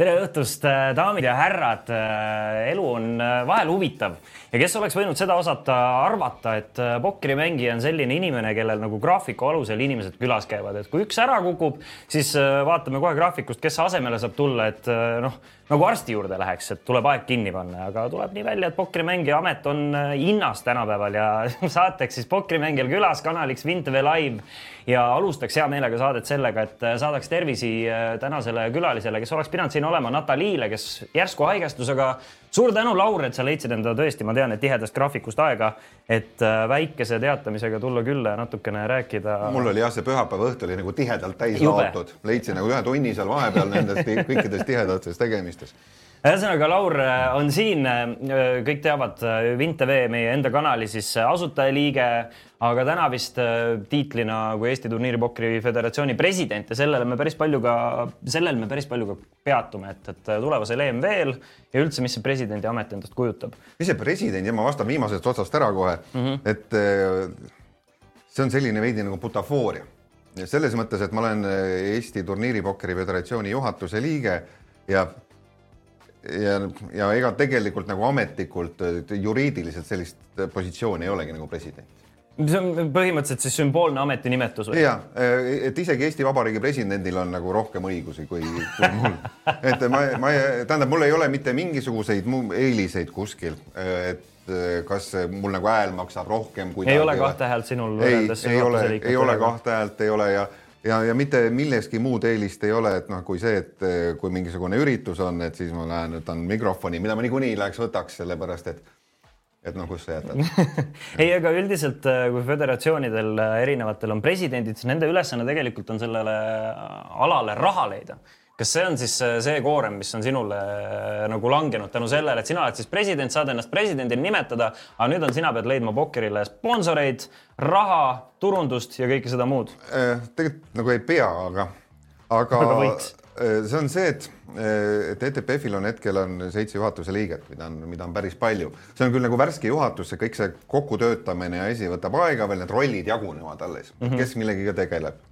tere õhtust, äh, daamid ja härrad. Äh, elu on äh, vahel huvitav. Ja kes oleks võinud seda osata arvata, et pokkerimängija on selline inimene, kellel nagu graafiku alusel inimesed külas käivad, et kui üks ära kukub, siis vaatame kohe graafikust, kes asemele saab tulla, et noh nagu arsti juurde läheks, et tuleb aeg kinni panna, aga tuleb nii välja, et pokkrimängija amet on hinnas tänapäeval ja saateks siis pokkrimängijal külas kanaliks Vintv Live ja alustaks hea meelega saadet sellega, et äh, saadaks tervisi äh, tänasele külalisele, kes oleks pidanud siin olema, Nataliile, kes järsku haigestus, aga suur tänu, Laur, et sa leidsid enda tõesti, ma tean, et tihedast graafikust aega, et väikese teatamisega tulla külla ja natukene rääkida. mul oli jah, see pühapäeva õhtu oli nagu tihedalt täis laotud, leidsin nagu ühe tunni seal vahepeal nendest kõikidest tihedatest tegemistest mõistes ühesõnaga, Laur äh, on siin, äh, kõik teavad, äh, Vint TV, meie enda kanali siis asutajaliige, aga täna vist tiitlina kui Eesti Turniiripokri Föderatsiooni president ja sellele me päris palju ka, sellel me päris palju ka peatume, et, et tulevasel EM-veel ja üldse, mis see presidendi amet endast kujutab. mis see presidendi, ma vastan viimasest otsast ära kohe mm, -hmm. et see on selline veidi nagu butafooria. selles mõttes, et ma olen Eesti Turniiripokri Föderatsiooni juhatuse liige ja ja, ja ega tegelikult nagu ametlikult juriidiliselt sellist positsiooni ei olegi nagu president see on põhimõtteliselt siis sümboolne ametinimetus või? ja, et isegi Eesti Vabariigi presidendil on nagu rohkem õigusi kui, kui mul. et ma, ma, tähendab, mul ei ole mitte mingisuguseid eeliseid kuskil, et kas mul nagu hääl maksab rohkem kui ei ole kahte häält sinul võrreldes ei, ei ole, ei ole kahte häält, ei ole ja ja, ja mitte milleski muud eelist ei ole, et noh, kui see, et eh, kui mingisugune üritus on, et siis ma lähen võtan mikrofoni, mida ma niikuinii läheks võtaks, sellepärast et et noh, kus sa jätad. Ei, aga üldiselt, eh, kui föderatsioonidel eh, erinevatel on presidendid, siis nende ülesanne tegelikult on sellele alale raha leida. Kas see on siis see koorem, mis on sinule äh, nagu langenud tänu sellele, et sina oled siis president, saad ennast presidendina nimetada, aga nüüd on, sina pead leidma pokkerile sponsoreid, raha, turundust ja kõike seda muud? Äh, tegelikult nagu ei pea, aga, aga, aga äh, see on see, et, et ETPF-il on hetkel on seitse juhatuse liiget, mida on, mida on päris palju. see on küll nagu värske juhatus, see kõik see kokkutöötamine ja asi võtab aega veel, need rollid jagunevad alles mm, -hmm. kes millegagi tegeleb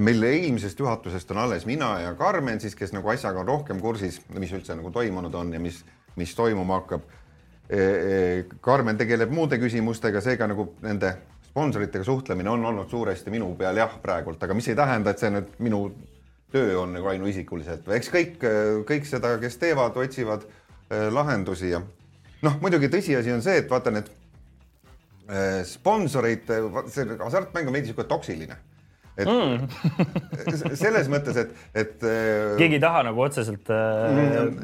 meil eelmisest juhatusest on alles mina ja Karmen siis, kes nagu asjaga on rohkem kursis, mis üldse nagu toimunud on ja mis, mis toimuma hakkab. E, e, Karmen tegeleb muude küsimustega, seega nagu nende sponsoritega suhtlemine on olnud suuresti minu peal jah, praegult, aga mis ei tähenda, et see nüüd minu töö on nagu ainuisikuliselt, eks kõik, kõik seda, kes teevad, otsivad e, lahendusi ja noh, muidugi tõsiasi on see, et vaata need sponsorid, see hasartmäng on veidi niisugune toksiline et mm. selles mõttes, et, et. Äh, keegi ei taha nagu otseselt äh....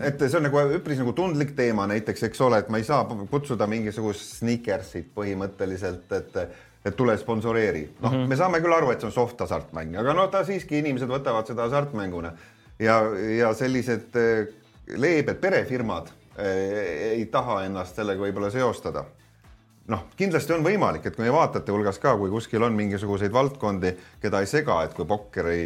et see on nagu üpris nagu tundlik teema näiteks, eks ole, et ma ei saa kutsuda mingisugust sneakersit põhimõtteliselt, et, et tule sponsoreeri. noh mm -hmm., me saame küll aru, et see on soft hasartmäng, aga no ta siiski, inimesed võtavad seda hasartmänguna ja, ja sellised äh, leebed perefirmad äh, ei taha ennast sellega võib-olla seostada noh, kindlasti on võimalik, et kui vaatate hulgas ka, kui kuskil on mingisuguseid valdkondi, keda ei sega, et kui pokkeri,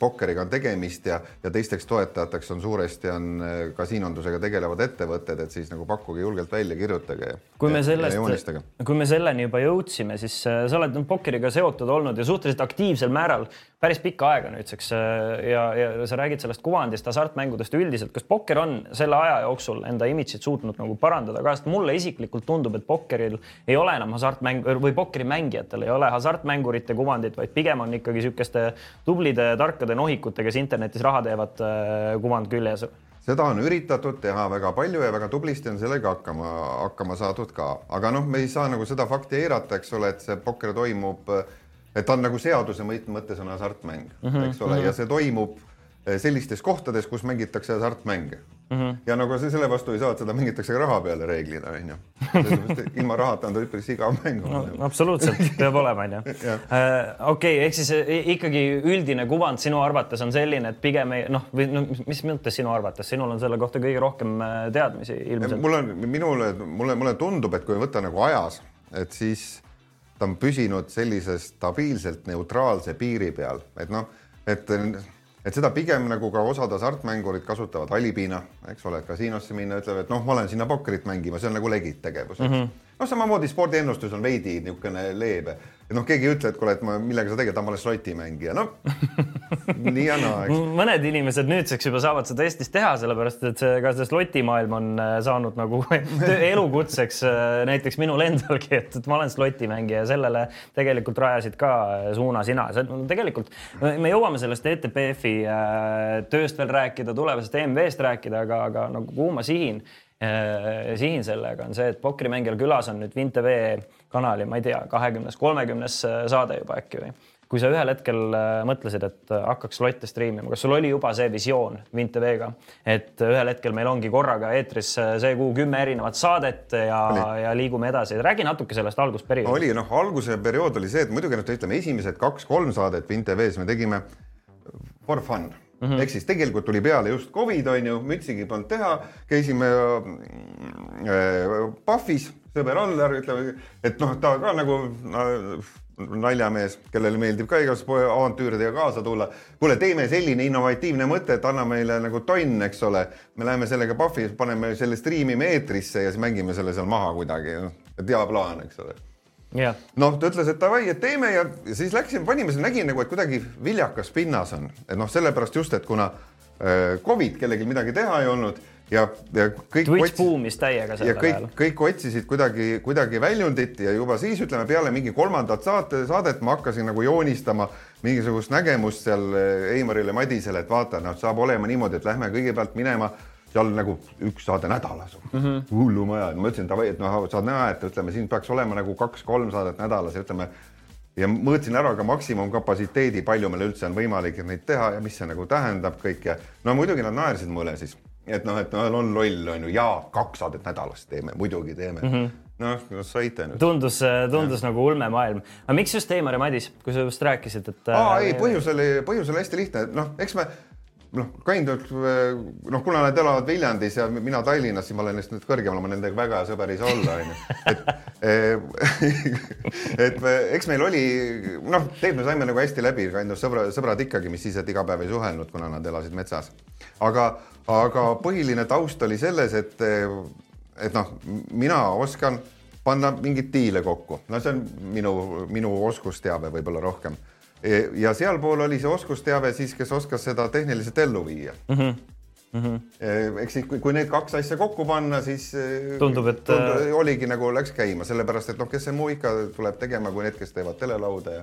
pokkeriga on tegemist ja, ja teisteks toetajateks on suuresti on kasiinondusega tegelevad ettevõtted, et siis nagu pakkuge julgelt välja, kirjutage. kui me sellest, kui me selleni juba jõudsime, siis äh, sa oled pokkeriga seotud olnud ja suhteliselt aktiivsel määral päris pikka aega nüüdseks äh, ja, ja sa räägid sellest kuvandist, hasartmängudest üldiselt. kas pokker on selle aja jooksul enda imidžit suutnud nagu parandada ka, sest mulle isiklikult tundub, et pokkeril ei ole enam hasartmäng või pokkerimängijatel ei ole hasartmängurite kuvandit, vaid pigem on ikkagi niisuguste tublide, tarkade nohikute, kes internetis raha teevad, äh, kuvand küljes seda on üritatud teha väga palju ja väga tublisti on sellega hakkama, hakkama saadud ka, aga noh, me ei saa nagu seda fakti eirata, eks ole, et see pokker toimub äh, et ta on nagu seaduse mõttes on hasartmäng mm, -hmm, eks ole mm, -hmm. ja see toimub sellistes kohtades, kus mängitakse hasartmänge mm. -hmm. ja nagu see selle vastu ei saa, et seda mängitakse raha peale reeglina onju. ilma rahata on ta üpris igav mäng no,. absoluutselt peab olema onju. okei, ehk siis ikkagi üldine kuvand sinu arvates on selline, et pigem ei noh, või no mis mõttes sinu arvates, sinul on selle kohta kõige rohkem teadmisi ilmselt. mul on, minule, mulle, mulle tundub, et kui võtta nagu ajas, et siis ta on püsinud sellise stabiilselt neutraalse piiri peal, et noh, et et seda pigem nagu ka osad hasartmängurid kasutavad alipina, eks ole, kasiinosse minna, ütlevad, et noh, ma olen sinna pokkerit mängima, see on nagu legit tegevus mm. -hmm. noh, samamoodi spordiennustus on veidi niisugune leebe et noh, keegi ei ütle, et kuule, et ma, millega sa tegeled, ma olen slotimängija, noh nii ja naa, eks. mõned inimesed nüüdseks juba saavad seda Eestis teha, sellepärast et see ka see slotimaailm on äh, saanud nagu elukutseks äh, näiteks minul endalgi, et, et ma olen slotimängija ja sellele tegelikult rajasid ka äh, suuna sina. tegelikult me jõuame sellest ETPF-i tööst veel rääkida, tulevasest EMV-st rääkida, aga, aga nagu kuhu ma sihin, sihin sellega on see, et pokrimängijal külas on nüüd WinTV kanali, ma ei tea, kahekümnes, kolmekümnes äh, saade juba äkki või? kui sa ühel hetkel äh, mõtlesid, et äh, hakkaks lotte striimima, kas sul oli juba see visioon Vint TV-ga, et ühel hetkel meil ongi korraga eetris see kuu kümme erinevat saadet ja, ja liigume edasi. räägi natuke sellest algusperioodist. oli noh, alguse periood oli see, et muidugi noh, ütleme esimesed kaks-kolm saadet Vint TV-s me tegime for fun Mm -hmm. ehk siis tegelikult tuli peale just Covid on ju, mütsigi polnud teha, käisime äh, PUFFis sõber Allar, ütleme, et noh, ta ka nagu naljamees, kellele meeldib ka igasugu avantüüridega kaasa tulla. kuule, teeme selline innovatiivne mõte, et anna meile nagu tonn, eks ole. me läheme sellega PUFFi, paneme selle striimime eetrisse ja siis mängime selle seal maha kuidagi. et hea plaan, eks ole noh, ta ütles, et davai, et teeme ja, siis läksime, panime, nägin nagu, et kuidagi viljakas pinnas on, et noh, sellepärast just, et kuna äh, Covid kellelgi midagi teha ei olnud ja, ja kõik. Twitch buumis täiega sellel ajal. kõik, otsisid kuidagi, kuidagi väljundit ja juba siis ütleme peale mingi kolmandat saate, saadet ma hakkasin nagu joonistama mingisugust nägemust seal eh, Eimarile Madisele, et vaata, noh, saab olema niimoodi, et lähme kõigepealt minema seal nagu üks saade nädalas mm -hmm., hullumaja, ma ütlesin davai, et noh, saad näha, et ütleme, siin peaks olema nagu kaks-kolm saadet nädalas ja ütleme ja mõõtsin ära ka maksimumkapatsiteedi, palju meil üldse on võimalik neid teha ja mis see nagu tähendab kõik ja no muidugi nad naersid mulle siis et noh, et noh, on loll on ju ja kaks saadet nädalas teeme, muidugi teeme mm. -hmm noh, saite nüüd. tundus, tundus ja. nagu ulmemaailm. aga miks just Heimar ja Madis, kui sa just rääkisid, et? aa ei, põhjus oli, põhjus oli hästi lihtne, noh, eks me noh, käinud, noh, kuna nad elavad Viljandis ja mina Tallinnas, siis ma olen neist nüüd kõrgemal, ma nendega väga hea sõber ei saa olla, onju. et et eks meil oli, noh, tegelikult me saime nagu hästi läbi, kandus sõbra, sõbrad ikkagi, mis siis, et iga päev ei suhelnud, kuna nad elasid metsas. aga aga põhiline taust oli selles, et, et noh, mina oskan panna mingeid diile kokku, no see on minu, minu oskusteave võib-olla rohkem. ja sealpool oli see oskusteave siis, kes oskas seda tehniliselt ellu viia mm. -hmm. Mm -hmm. eks siis, kui need kaks asja kokku panna, siis tundub, et tundub, oligi nagu läks käima, sellepärast et noh, kes see muu ikka tuleb tegema, kui need, kes teevad telelauda ja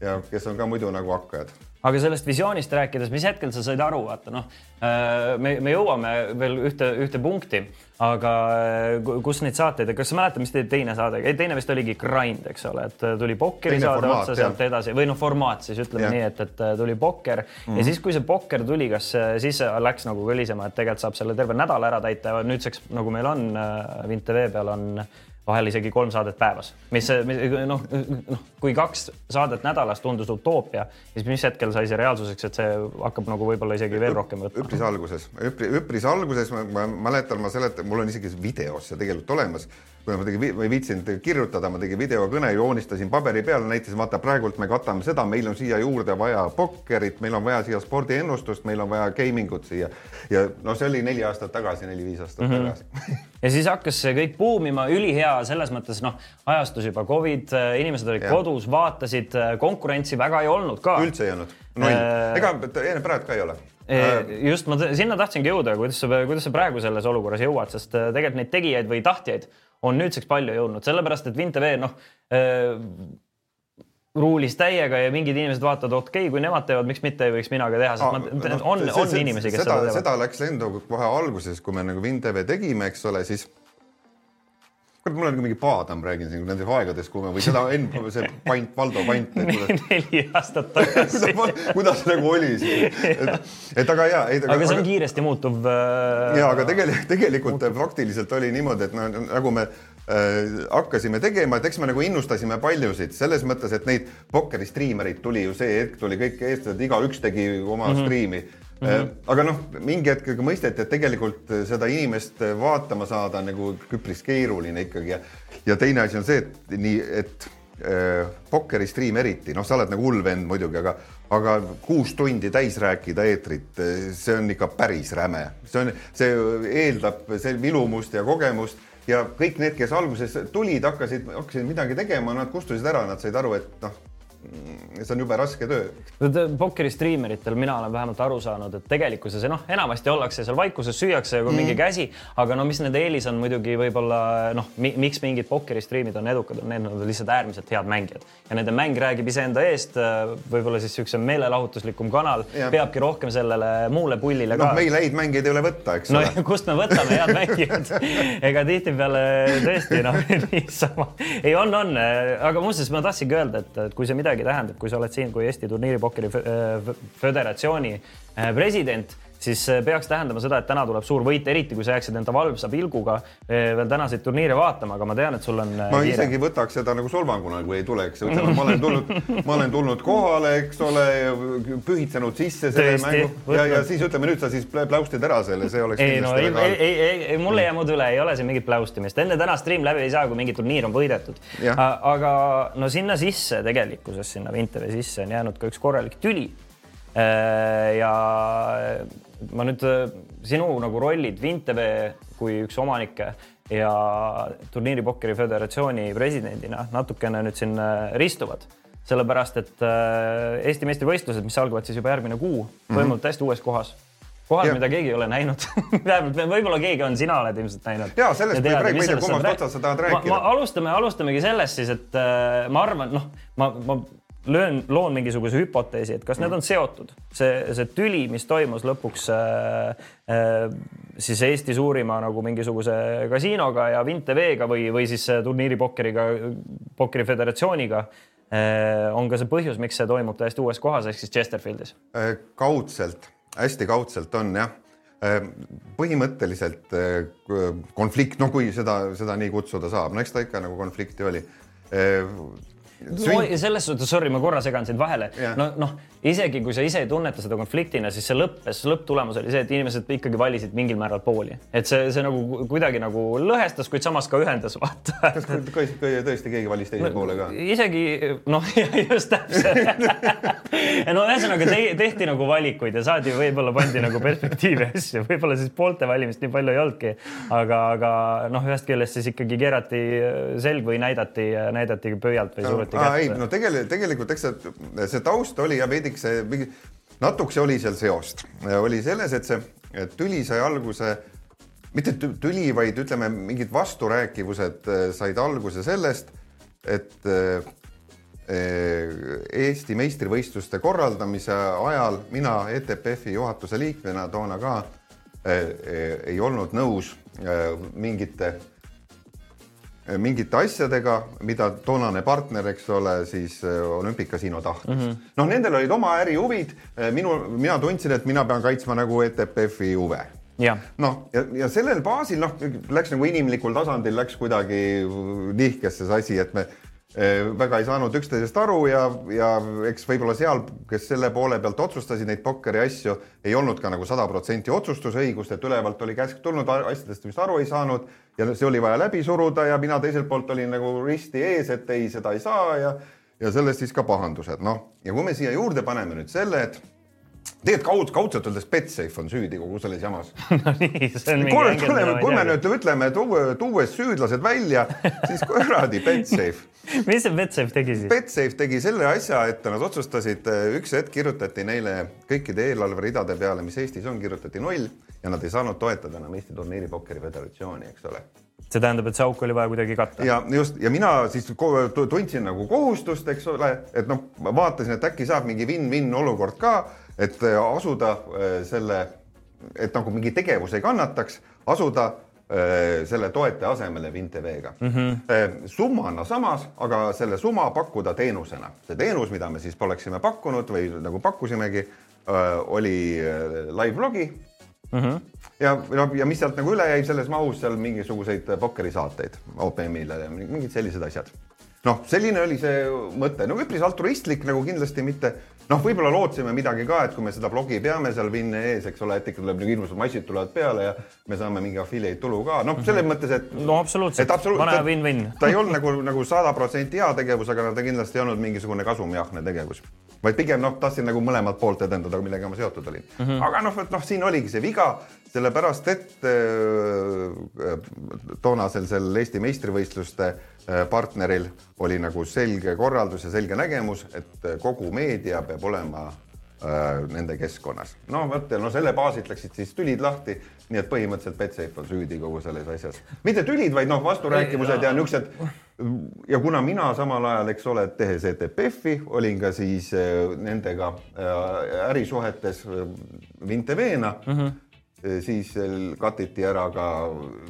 ja kes on ka muidu nagu hakkajad. Aga sellest visioonist rääkides, mis hetkel sa said aru, vaata noh, äh, me, me jõuame veel ühte, ühte punkti, aga äh, kus neid saateid, kas sa mäletad, mis teine saade, teine vist oligi Grind, eks ole, et tuli pokkeri teine saade otsa sealt edasi või noh, formaat siis ütleme ja. nii, et, et tuli pokker mm -hmm. ja siis, kui see pokker tuli, kas siis läks nagu kõlisema, et tegelikult saab selle terve nädala ära täita ja nüüdseks nagu meil on Vint TV peal on vahel isegi kolm saadet päevas, mis, mis noh, noh, kui kaks saadet nädalas tundus utoopia, siis mis hetkel sai see reaalsuseks, et see hakkab nagu võib-olla isegi veel rohkem võtma? üpris alguses, üpris alguses ma, ma mäletan, ma seletan, mul on isegi videos see tegelikult olemas kuna ma tegin, ma ei viitsinud kirjutada, ma tegin videokõne, joonistasin paberi peale, näitasin, vaata praegult me katame seda, meil on siia juurde vaja pokkerit, meil on vaja siia spordiennustust, meil on vaja gaming ut siia. ja no see oli neli aastat tagasi, neli-viis aastat mm -hmm. tagasi ja siis hakkas see kõik buumima, ülihea selles mõttes noh, ajastus juba Covid, inimesed olid ja. kodus, vaatasid, konkurentsi väga ei olnud ka. üldse ei olnud, null äh,, ega praegu ka ei ole just ma sinna tahtsingi jõuda, kuidas sa, kuidas sa praegu selles olukorras jõuad, sest tegelikult neid tegijaid või tahtjaid on nüüdseks palju jõudnud, sellepärast et Vintv noh äh, ruulis täiega ja mingid inimesed vaatavad, okei okay,, kui nemad teevad, miks mitte ei võiks mina ka teha, sest Aa, ma, no, on, on see, inimesi, kes seda, seda teevad. seda läks lendu kohe alguses, kui me nagu Vintv tegime, eks ole, siis kurat, mul on mingi paadam, räägin siin nendest aegadest, kui me või seda Enn, see Pant, Valdo Pant. neli aastat tagasi kuidas, nagu oli siis, et, et aga ja. aga see on aga, kiiresti muutuv äh,. ja aga tegelikult, tegelikult muutub. praktiliselt oli niimoodi, et no nagu me äh, hakkasime tegema, et eks me nagu innustasime paljusid selles mõttes, et neid pokkeri striimereid tuli ju see hetk tuli kõik eestlased, igaüks tegi oma mm -hmm. striimi Mm -hmm. aga noh, mingi hetk ka mõisteti, et tegelikult seda inimest vaatama saada on nagu üpris keeruline ikkagi ja, ja teine asi on see, et nii, et äh, pokkeri stream eriti, noh, sa oled nagu hull vend muidugi, aga, aga kuus tundi täis rääkida eetrit, see on ikka päris räme, see on, see eeldab see vilumust ja kogemust ja kõik need, kes alguses tulid, hakkasid, hakkasid midagi tegema, nad kustusid ära, nad said aru, et noh see on jube raske töö. pokkeri striimeritel mina olen vähemalt aru saanud, et tegelikkuses noh, enamasti ollakse seal vaikuses, süüakse kui mm. mingi käsi, aga no mis nende eelis on muidugi võib-olla noh mi, miks mingid pokkeri striimid on edukad, on need, nad on lihtsalt äärmiselt head mängijad ja nende mäng räägib iseenda eest. võib-olla siis niisugune meelelahutuslikum kanal ja. peabki rohkem sellele muule pullile no, ka. noh, meil häid mängijaid ei ole võtta, eks no, ole. kust me võtame head mängijad ega tihtipeale tõesti noh, niisama ei on, on, aga muuseas ma tahtsingi öelda, et, et kui see midagi tähendab, kui sa oled siin kui Eesti Turniiripokkeri Föderatsiooni äh, president siis äh, peaks tähendama seda, et täna tuleb suur võit, eriti kui sa jääksid enda valvsa pilguga äh, veel tänaseid turniire vaatama, aga ma tean, et sul on. ma kiire. isegi võtaks seda nagu solvanguna, kui ei tuleks, ma olen tulnud, ma olen tulnud kohale, eks ole, pühitsenud sisse selle Tõesti, mängu ja, ja siis ütleme nüüd sa siis pläustid ära selle, see oleks. ei no ei, ei, ei, ei, mul ei jää muud üle, ei ole siin mingit pläustimist, enne täna stream läbi ei saa, kui mingi turniir on võidetud. aga no sinna sisse tegelikkuses, sinna Vinteri sisse on jäänud ka üks korralik tüli ja ma nüüd äh, sinu nagu rollid Vintv kui üks omanikke ja turniiri Pokkeri Föderatsiooni presidendina natukene nüüd siin äh, ristuvad, sellepärast et Eesti meistrivõistlused, mis algavad siis juba järgmine kuu, toimuvad mm -hmm. täiesti uues kohas kohal, mida keegi ei ole näinud vähemalt võib-olla keegi on, sina oled ilmselt näinud. ja sellest võib rääkida, ma ei tea, kummast otsast sa tahad rääkida. alustame, alustamegi sellest siis, et äh, ma arvan, noh, ma, ma löön, loon mingisuguse hüpoteesi, et kas need on seotud, see, see tüli, mis toimus lõpuks äh, äh, siis Eesti suurima nagu mingisuguse kasiinoga ja Vint TV-ga või, või siis turniiripokkeriga, Pokkeri Föderatsiooniga äh,. on ka see põhjus, miks see toimub täiesti uues kohas ehk siis Chesterfieldis? Äh, kaudselt, hästi kaudselt on jah äh, põhimõtteliselt äh, konflikt, no kui seda, seda nii kutsuda saab, no eks ta ikka nagu konflikti oli no selles suhtes, sorry, ma korra segan sind vahele. Yeah.. no noh, isegi kui sa ise ei tunneta seda konfliktina, siis see lõppes, lõpptulemus oli see, et inimesed ikkagi valisid mingil määral pooli, et see, see nagu kuidagi nagu lõhestas, kuid samas ka ühendas, vaata. kas tõesti keegi valis teise no, poole ka? isegi noh, just täpselt. No ühesõnaga te, tehti nagu valikuid ja saadi võib-olla pandi nagu perspektiivi asju, võib-olla siis poolte valimist nii palju ei olnudki, aga, aga noh, ühest küljest siis ikkagi keerati selg või näidati, näidati pöialt või suure võeti kätte. ei, no tegelikult, tegelikult eks see, see taust oli ja veidikese natukese oli seal seost, oli selles, et see et tüli sai alguse, mitte tüli, vaid ütleme, mingid vasturääkivused äh, said alguse sellest, et äh, Eesti meistrivõistluste korraldamise ajal mina ETPF-i juhatuse liikmena toona ka äh, ei olnud nõus mingite mingite asjadega, mida toonane partner, eks ole, siis äh, olümpikasiino tahtis. Mm -hmm.. noh, nendel olid oma ärihuvid, äh, minu, mina tundsin, et mina pean kaitsma nagu ETPF-i huve. Noh, ja, ja sellel baasil noh, läks nagu inimlikul tasandil läks kuidagi nihkesse see asi, et me väga ei saanud üksteisest aru ja, ja eks võib-olla seal, kes selle poole pealt otsustasid neid pokkeri asju, ei olnud ka nagu sada protsenti otsustusõigust, et ülevalt oli käsk tulnud asjadest, mis aru ei saanud ja see oli vaja läbi suruda ja mina teiselt poolt olin nagu risti ees, et ei, seda ei saa ja ja sellest siis ka pahandused, noh, ja kui me siia juurde paneme nüüd selle, et tegelikult kaud, kaudselt öeldes Betsafe on süüdi kogu selles jamas no nii, see on mingi ängel. kui me nüüd ütleme, tuues süüdlased välja, siis kuradi Betsafe mis see Betsafe tegi siis? Betsafe tegi selle asja, et nad otsustasid, üks hetk kirjutati neile kõikide eelarveridade peale, mis Eestis on, kirjutati null ja nad ei saanud toetada enam Eesti Turniiri Pokkeri Föderatsiooni, eks ole see tähendab, et see auk oli vaja kuidagi katta. ja just ja mina siis tundsin nagu kohustust, eks ole, et noh, ma vaatasin, et äkki saab mingi win-win olukord ka et äh, asuda äh, selle, et nagu mingi tegevus ei kannataks, asuda selle toete asemele WinTV-ga mm. -hmm. summana samas, aga selle summa pakkuda teenusena. see teenus, mida me siis oleksime pakkunud või nagu pakkusimegi, oli live-blogi mm. -hmm. ja, ja, ja mis sealt nagu üle jäi selles mahus seal mingisuguseid pokkerisaateid OPM-ile ja mingid sellised asjad. Noh, selline oli see mõte, no üpris altruistlik nagu kindlasti mitte noh, võib-olla lootsime midagi ka, et kui me seda blogi peame seal Vinne ees, eks ole, et ikka tuleb nagu hirmsad massid tulevad peale ja me saame mingi affiliate tulu ka, noh, selles -hmm. mõttes, et. no absoluutselt, absoluut, vana win-win. ta ei olnud nagu, nagu sada protsenti heategevus, aga ta kindlasti ei olnud mingisugune kasumjahne tegevus vaid pigem noh, tahtsin nagu mõlemalt poolt edendada, millega ma seotud olin mm. -hmm. aga noh, et noh, siin oligi see viga, sellepärast et äh, toonasel sel Eesti meistrivõistluste äh, partneril oli nagu selge korraldus ja selge nägemus, et kogu meedia peab olema äh, nende keskkonnas. no vot, no selle baasilt läksid siis tülid lahti, nii et põhimõtteliselt Betsafe on süüdi kogu selles asjas. mitte tülid, vaid noh, vasturääkivused ja niisugused. ja kuna mina samal ajal, eks ole, tehes ETPF-i, olin ka siis äh, nendega äh, ärisuhetes äh, WinTV-na mm. -hmm siis katiti ära ka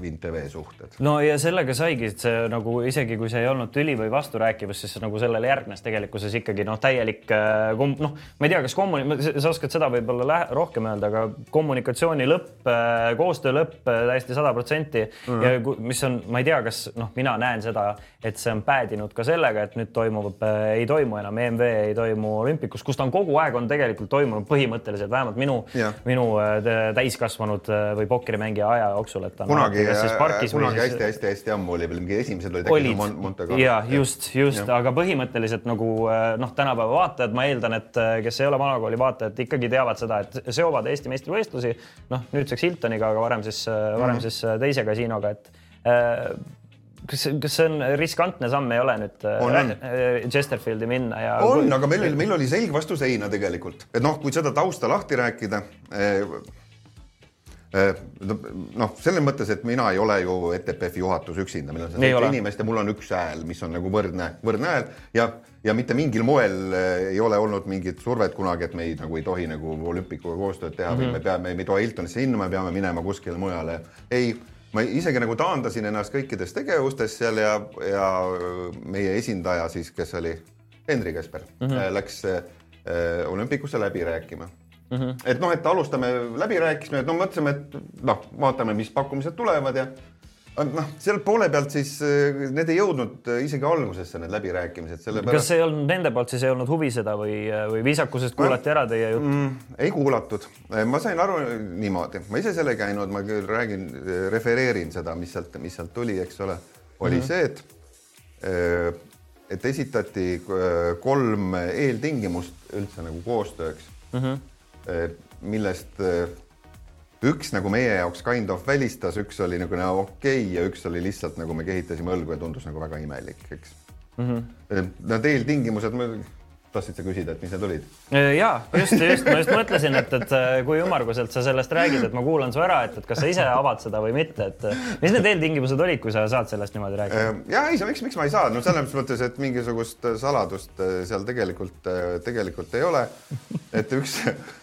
WinTV suhted. no ja sellega saigi, et see nagu isegi kui see ei olnud tüli või vasturääkivus, siis nagu sellele järgnes tegelikkuses ikkagi noh, täielik äh, noh, ma ei tea, kas kommuni-, sa oskad seda võib-olla rohkem öelda, aga kommunikatsiooni lõpp, äh, koostöö lõpp äh, täiesti sada protsenti mhm. ja mis on, ma ei tea, kas noh, mina näen seda, et see on päädinud ka sellega, et nüüd toimub, ei toimu enam EMV, ei toimu olümpikus, kus ta on kogu aeg on tegelikult toimunud põhimõtteliselt vähemalt minu, minu täiskasvanud kasvanud äh, või pokkerimängija aja jooksul, et ta kunagi, kunagi hästi-hästi-hästi ammu oli veel mingi esimesed olid äkki Mon Monte Carlo. ja just, just, aga põhimõtteliselt nagu äh, noh, tänapäeva vaatajad, ma eeldan, et äh, kes ei ole vanakooli vaatajad, ikkagi teavad seda, et seovad Eesti meistrivõistlusi. noh, nüüdseks Hiltoniga, aga varem siis, varem mm -hmm. siis teise kasiinoga, et kas, kas see on riskantne samm, ei ole nüüd on, on. Chesterfieldi minna ja? on, aga meil oli, meil oli selg vastu seina tegelikult, et noh, kui seda tausta lahti rääkida Äh, noh, selles mõttes, et mina ei ole ju ETPF-i juhatus üksinda, meil on seitse inimest ja mul on üks hääl, mis on nagu võrdne, võrdne hääl ja, ja mitte mingil moel äh, ei ole olnud mingit survet kunagi, et me ei, nagu ei tohi nagu olümpikuga koostööd teha mm -hmm. või mhm. me peame, me ei tohi Hiltonisse minna, me peame minema kuskile mujale. ei, ma isegi nagu taandasin ennast kõikides tegevustes seal ja, ja meie esindaja siis, kes oli Henri Kesper mm, -hmm. läks äh, olümpikusse läbi rääkima Mm -hmm. et noh, et alustame läbirääkimisi, et no mõtlesime, et noh, vaatame, mis pakkumised tulevad ja noh, seal poole pealt siis eh, need ei jõudnud eh, isegi algusesse, need läbirääkimised, sellepärast. kas ei olnud nende poolt siis ei olnud huvi seda või, või viisakusest kuulati ära teie jutt mm,? ei kuulatud, ma sain aru niimoodi, ma ise seal ei käinud, ma küll räägin, refereerin seda, mis sealt, mis sealt tuli, eks ole, oli mm -hmm. see, et eh, et esitati kolm eeltingimust üldse nagu koostööks mm. -hmm Eh, millest eh, üks nagu meie jaoks kind of välistas, üks oli nagu okei okay, ja üks oli lihtsalt nagu me kehitasime õlgu ja tundus nagu väga imelik, eks mm. -hmm. Need eeltingimused tahtsid sa küsida, et mis need olid? ja just, just ma just mõtlesin, et, et äh, kui ümmarguselt sa sellest räägid, et ma kuulan su ära, et, et kas sa ise avad seda või mitte, et äh, mis need eeltingimused olid, kui sa saad sellest niimoodi rääkida? ja ei, miks, miks ma ei saa, no selles mõttes, et mingisugust saladust äh, seal tegelikult, tegelikult ei ole. et üks,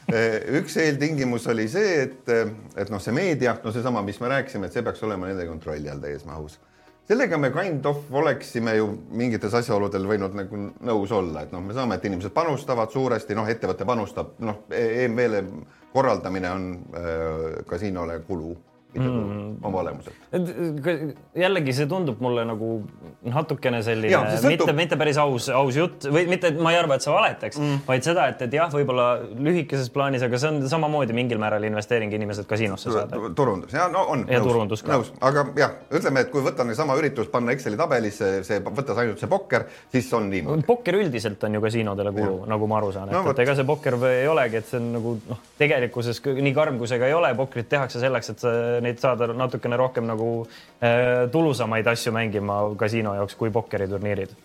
üks eeltingimus oli see, et, et noh, see meedia, no seesama, mis me rääkisime, et see peaks olema nende kontrolli all täies mahus sellega me kind of oleksime ju mingites asjaoludel võinud nagu nõus olla, et noh, me saame, et inimesed panustavad suuresti, noh, ettevõte panustab, noh, EMV-le korraldamine on äh, kasiinole kulu mm. oma olemuselt. jällegi see tundub mulle nagu natukene selline ja, mitte, mitte päris aus, aus jutt või mitte, et ma ei arva, et sa valetaks mm., vaid seda, et, et jah, võib-olla lühikeses plaanis, aga see on samamoodi mingil määral investeering inimesed kasiinosse saada. turundus ja no on. ja nõus, turundus ka. nõus, aga jah, ütleme, et kui võtta sama üritus, panna Exceli tabelisse, see võttes ainult see pokker, siis on niimoodi. pokker üldiselt on ju kasiinodele kulu, nagu ma aru saan, et no,, et ega see pokker ei olegi, et see on nagu noh, tegelikkuses nii karm kui see ka ei ole, pokrit tehakse selleks, et neid saada natukene rohkem nagu äh, tulusamaid asju mängima kasiino jaoks kui pokkeriturniirid.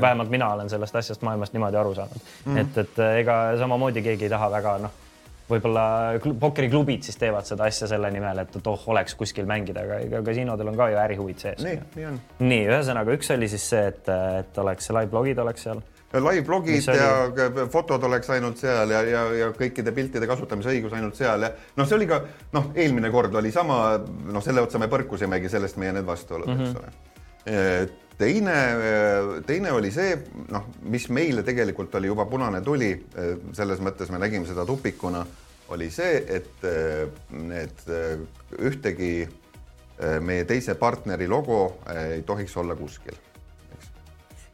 vähemalt mina olen sellest asjast maailmast niimoodi aru saanud mm, -hmm. et, et ega samamoodi keegi ei taha väga noh võib-olla pokkeriklubid siis teevad seda asja selle nimel, et, et oh, oleks kuskil mängida, aga ega kasiinodel on ka ju ärihuvid sees. nii, nii on. nii, ühesõnaga üks oli siis see, et, et oleks live blogid oleks seal live-blogid ja fotod oleks ainult seal ja, ja, ja kõikide piltide kasutamise õigus ainult seal ja noh, see oli ka noh, eelmine kord oli sama, noh, selle otsa me põrkusimegi, sellest meie need vastuolud mm, -hmm. eks ole. teine, teine oli see, noh, mis meile tegelikult oli juba punane tuli, selles mõttes me nägime seda tupikuna, oli see, et need ühtegi meie teise partneri logo ei tohiks olla kuskil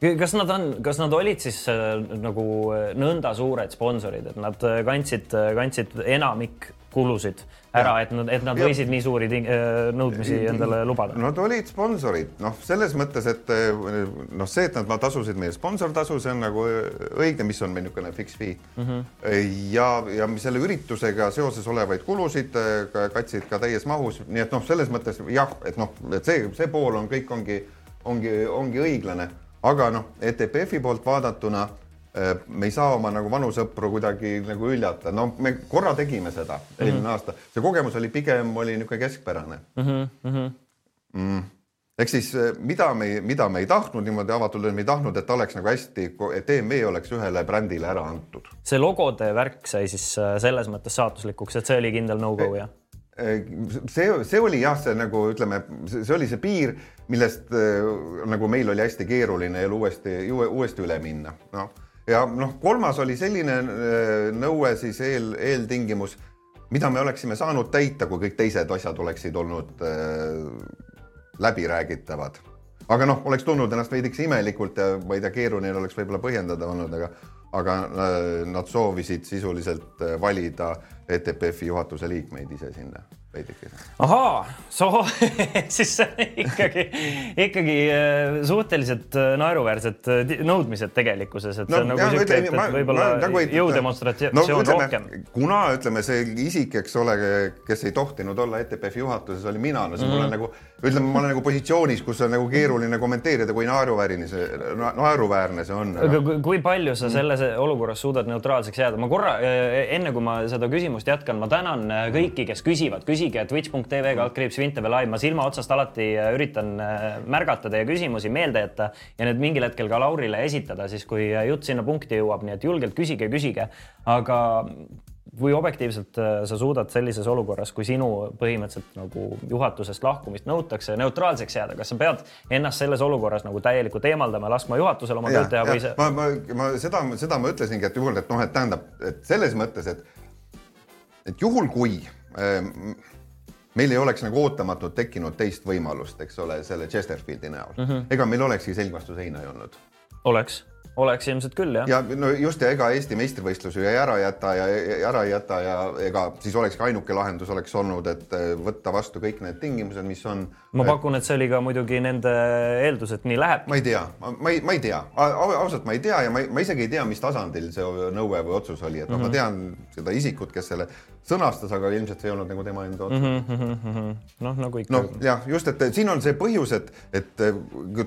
kas nad on, kas nad olid siis äh, nagu äh, nõnda suured sponsorid, et nad äh, kandsid, kandsid enamik kulusid ära, et nad, et nad ja. võisid nii suuri nõudmisi endale lubada? Nad olid sponsorid, noh, selles mõttes, et noh, see, et nad tasusid meie sponsortasu, see on nagu õige, mis on meil niisugune fix fee mm. -hmm. ja, ja selle üritusega seoses olevaid kulusid katsid ka täies mahus, nii et noh, selles mõttes jah, et noh, et see, see pool on kõik ongi, ongi, ongi õiglane aga noh, ETPF-i poolt vaadatuna äh, me ei saa oma nagu vanu sõpru kuidagi nagu üljata, no me korra tegime seda eelmine mm -hmm. aasta, see kogemus oli pigem oli niisugune keskpärane mm. -hmm. Mm. ehk siis äh, mida me, mida me ei tahtnud niimoodi avatult, me ei tahtnud, et oleks nagu hästi, et EMV oleks ühele brändile ära antud. see logode värk sai siis äh, selles mõttes saatuslikuks, et see oli kindel no-go jah? see, see oli jah, see nagu ütleme, see oli see piir, millest äh, nagu meil oli hästi keeruline elu uuesti, uuesti üle minna, noh. ja noh, kolmas oli selline äh, nõue siis eel, eeltingimus, mida me oleksime saanud täita, kui kõik teised asjad oleksid olnud äh, läbiräägitavad. aga noh, oleks tundnud ennast veidikese imelikult ja ma ei tea, keeruline oleks võib-olla põhjendada olnud, aga aga äh, nad soovisid sisuliselt valida ETPF-i juhatuse liikmeid ise sinna veidikene. ahaa, soo siis ikkagi, ikkagi äh, suhteliselt naeruväärsed nõudmised tegelikkuses, et no, see on nagu et võib-olla nagu jõudemonstratsioon no, ütleme, rohkem. kuna ütleme, see isik, eks ole, kes ei tohtinud olla ETPF-i juhatuses, oli mina, no siis mm mul on nagu ütleme, ma olen nagu positsioonis, kus on nagu keeruline kommenteerida, kui naeruväärne see, naeruväärne see on. aga kui palju sa selles olukorras suudad neutraalseks jääda? ma korra, enne kui ma seda küsimust jätkan, ma tänan äh, kõiki, kes küsivad, küsige twitch.tv kaldkriips Vintebe live, ma silma otsast alati äh, üritan äh, märgata teie küsimusi, meelde jätta ja need mingil hetkel ka Laurile esitada, siis kui jutt sinna punkti jõuab, nii et julgelt küsige, küsige, aga kui objektiivselt äh, sa suudad sellises olukorras, kui sinu põhimõtteliselt nagu juhatusest lahkumist nõutakse, neutraalseks jääda, kas sa pead ennast selles olukorras nagu täielikult eemaldama, laskma juhatusel oma tööd teha või see? ma, ma, ma seda, seda ma ütlesingi, et juhul, et noh, et tähendab, et selles mõttes, et, et juhul kui ähm, meil ei oleks nagu ootamatult tekkinud teist võimalust, eks ole, selle Chesterfieldi näol mm, -hmm. ega meil olekski selg vastu seina ei olnud. oleks oleks ilmselt küll, jah. ja no just ja ega Eesti meistrivõistlusi jäi ära jäta ja ära ei jäta ja ega siis olekski ainuke lahendus oleks olnud, et eh, võtta vastu kõik need tingimused, mis on. ma pakun, et see oli ka muidugi nende eeldus, et nii läheb. ma ei tea, ma ei, ma ei tea, ausalt ma ei tea ja ma, ma isegi ei tea, mis tasandil see nõue või otsus oli, et noh mm -hmm., ma mhm. tean seda isikut, kes selle sõnastas, aga ilmselt see ei olnud nagu tema enda otsus mm -hmm.. noh, nagu ikka. noh, jah, just, et siin on see põhjus, et, et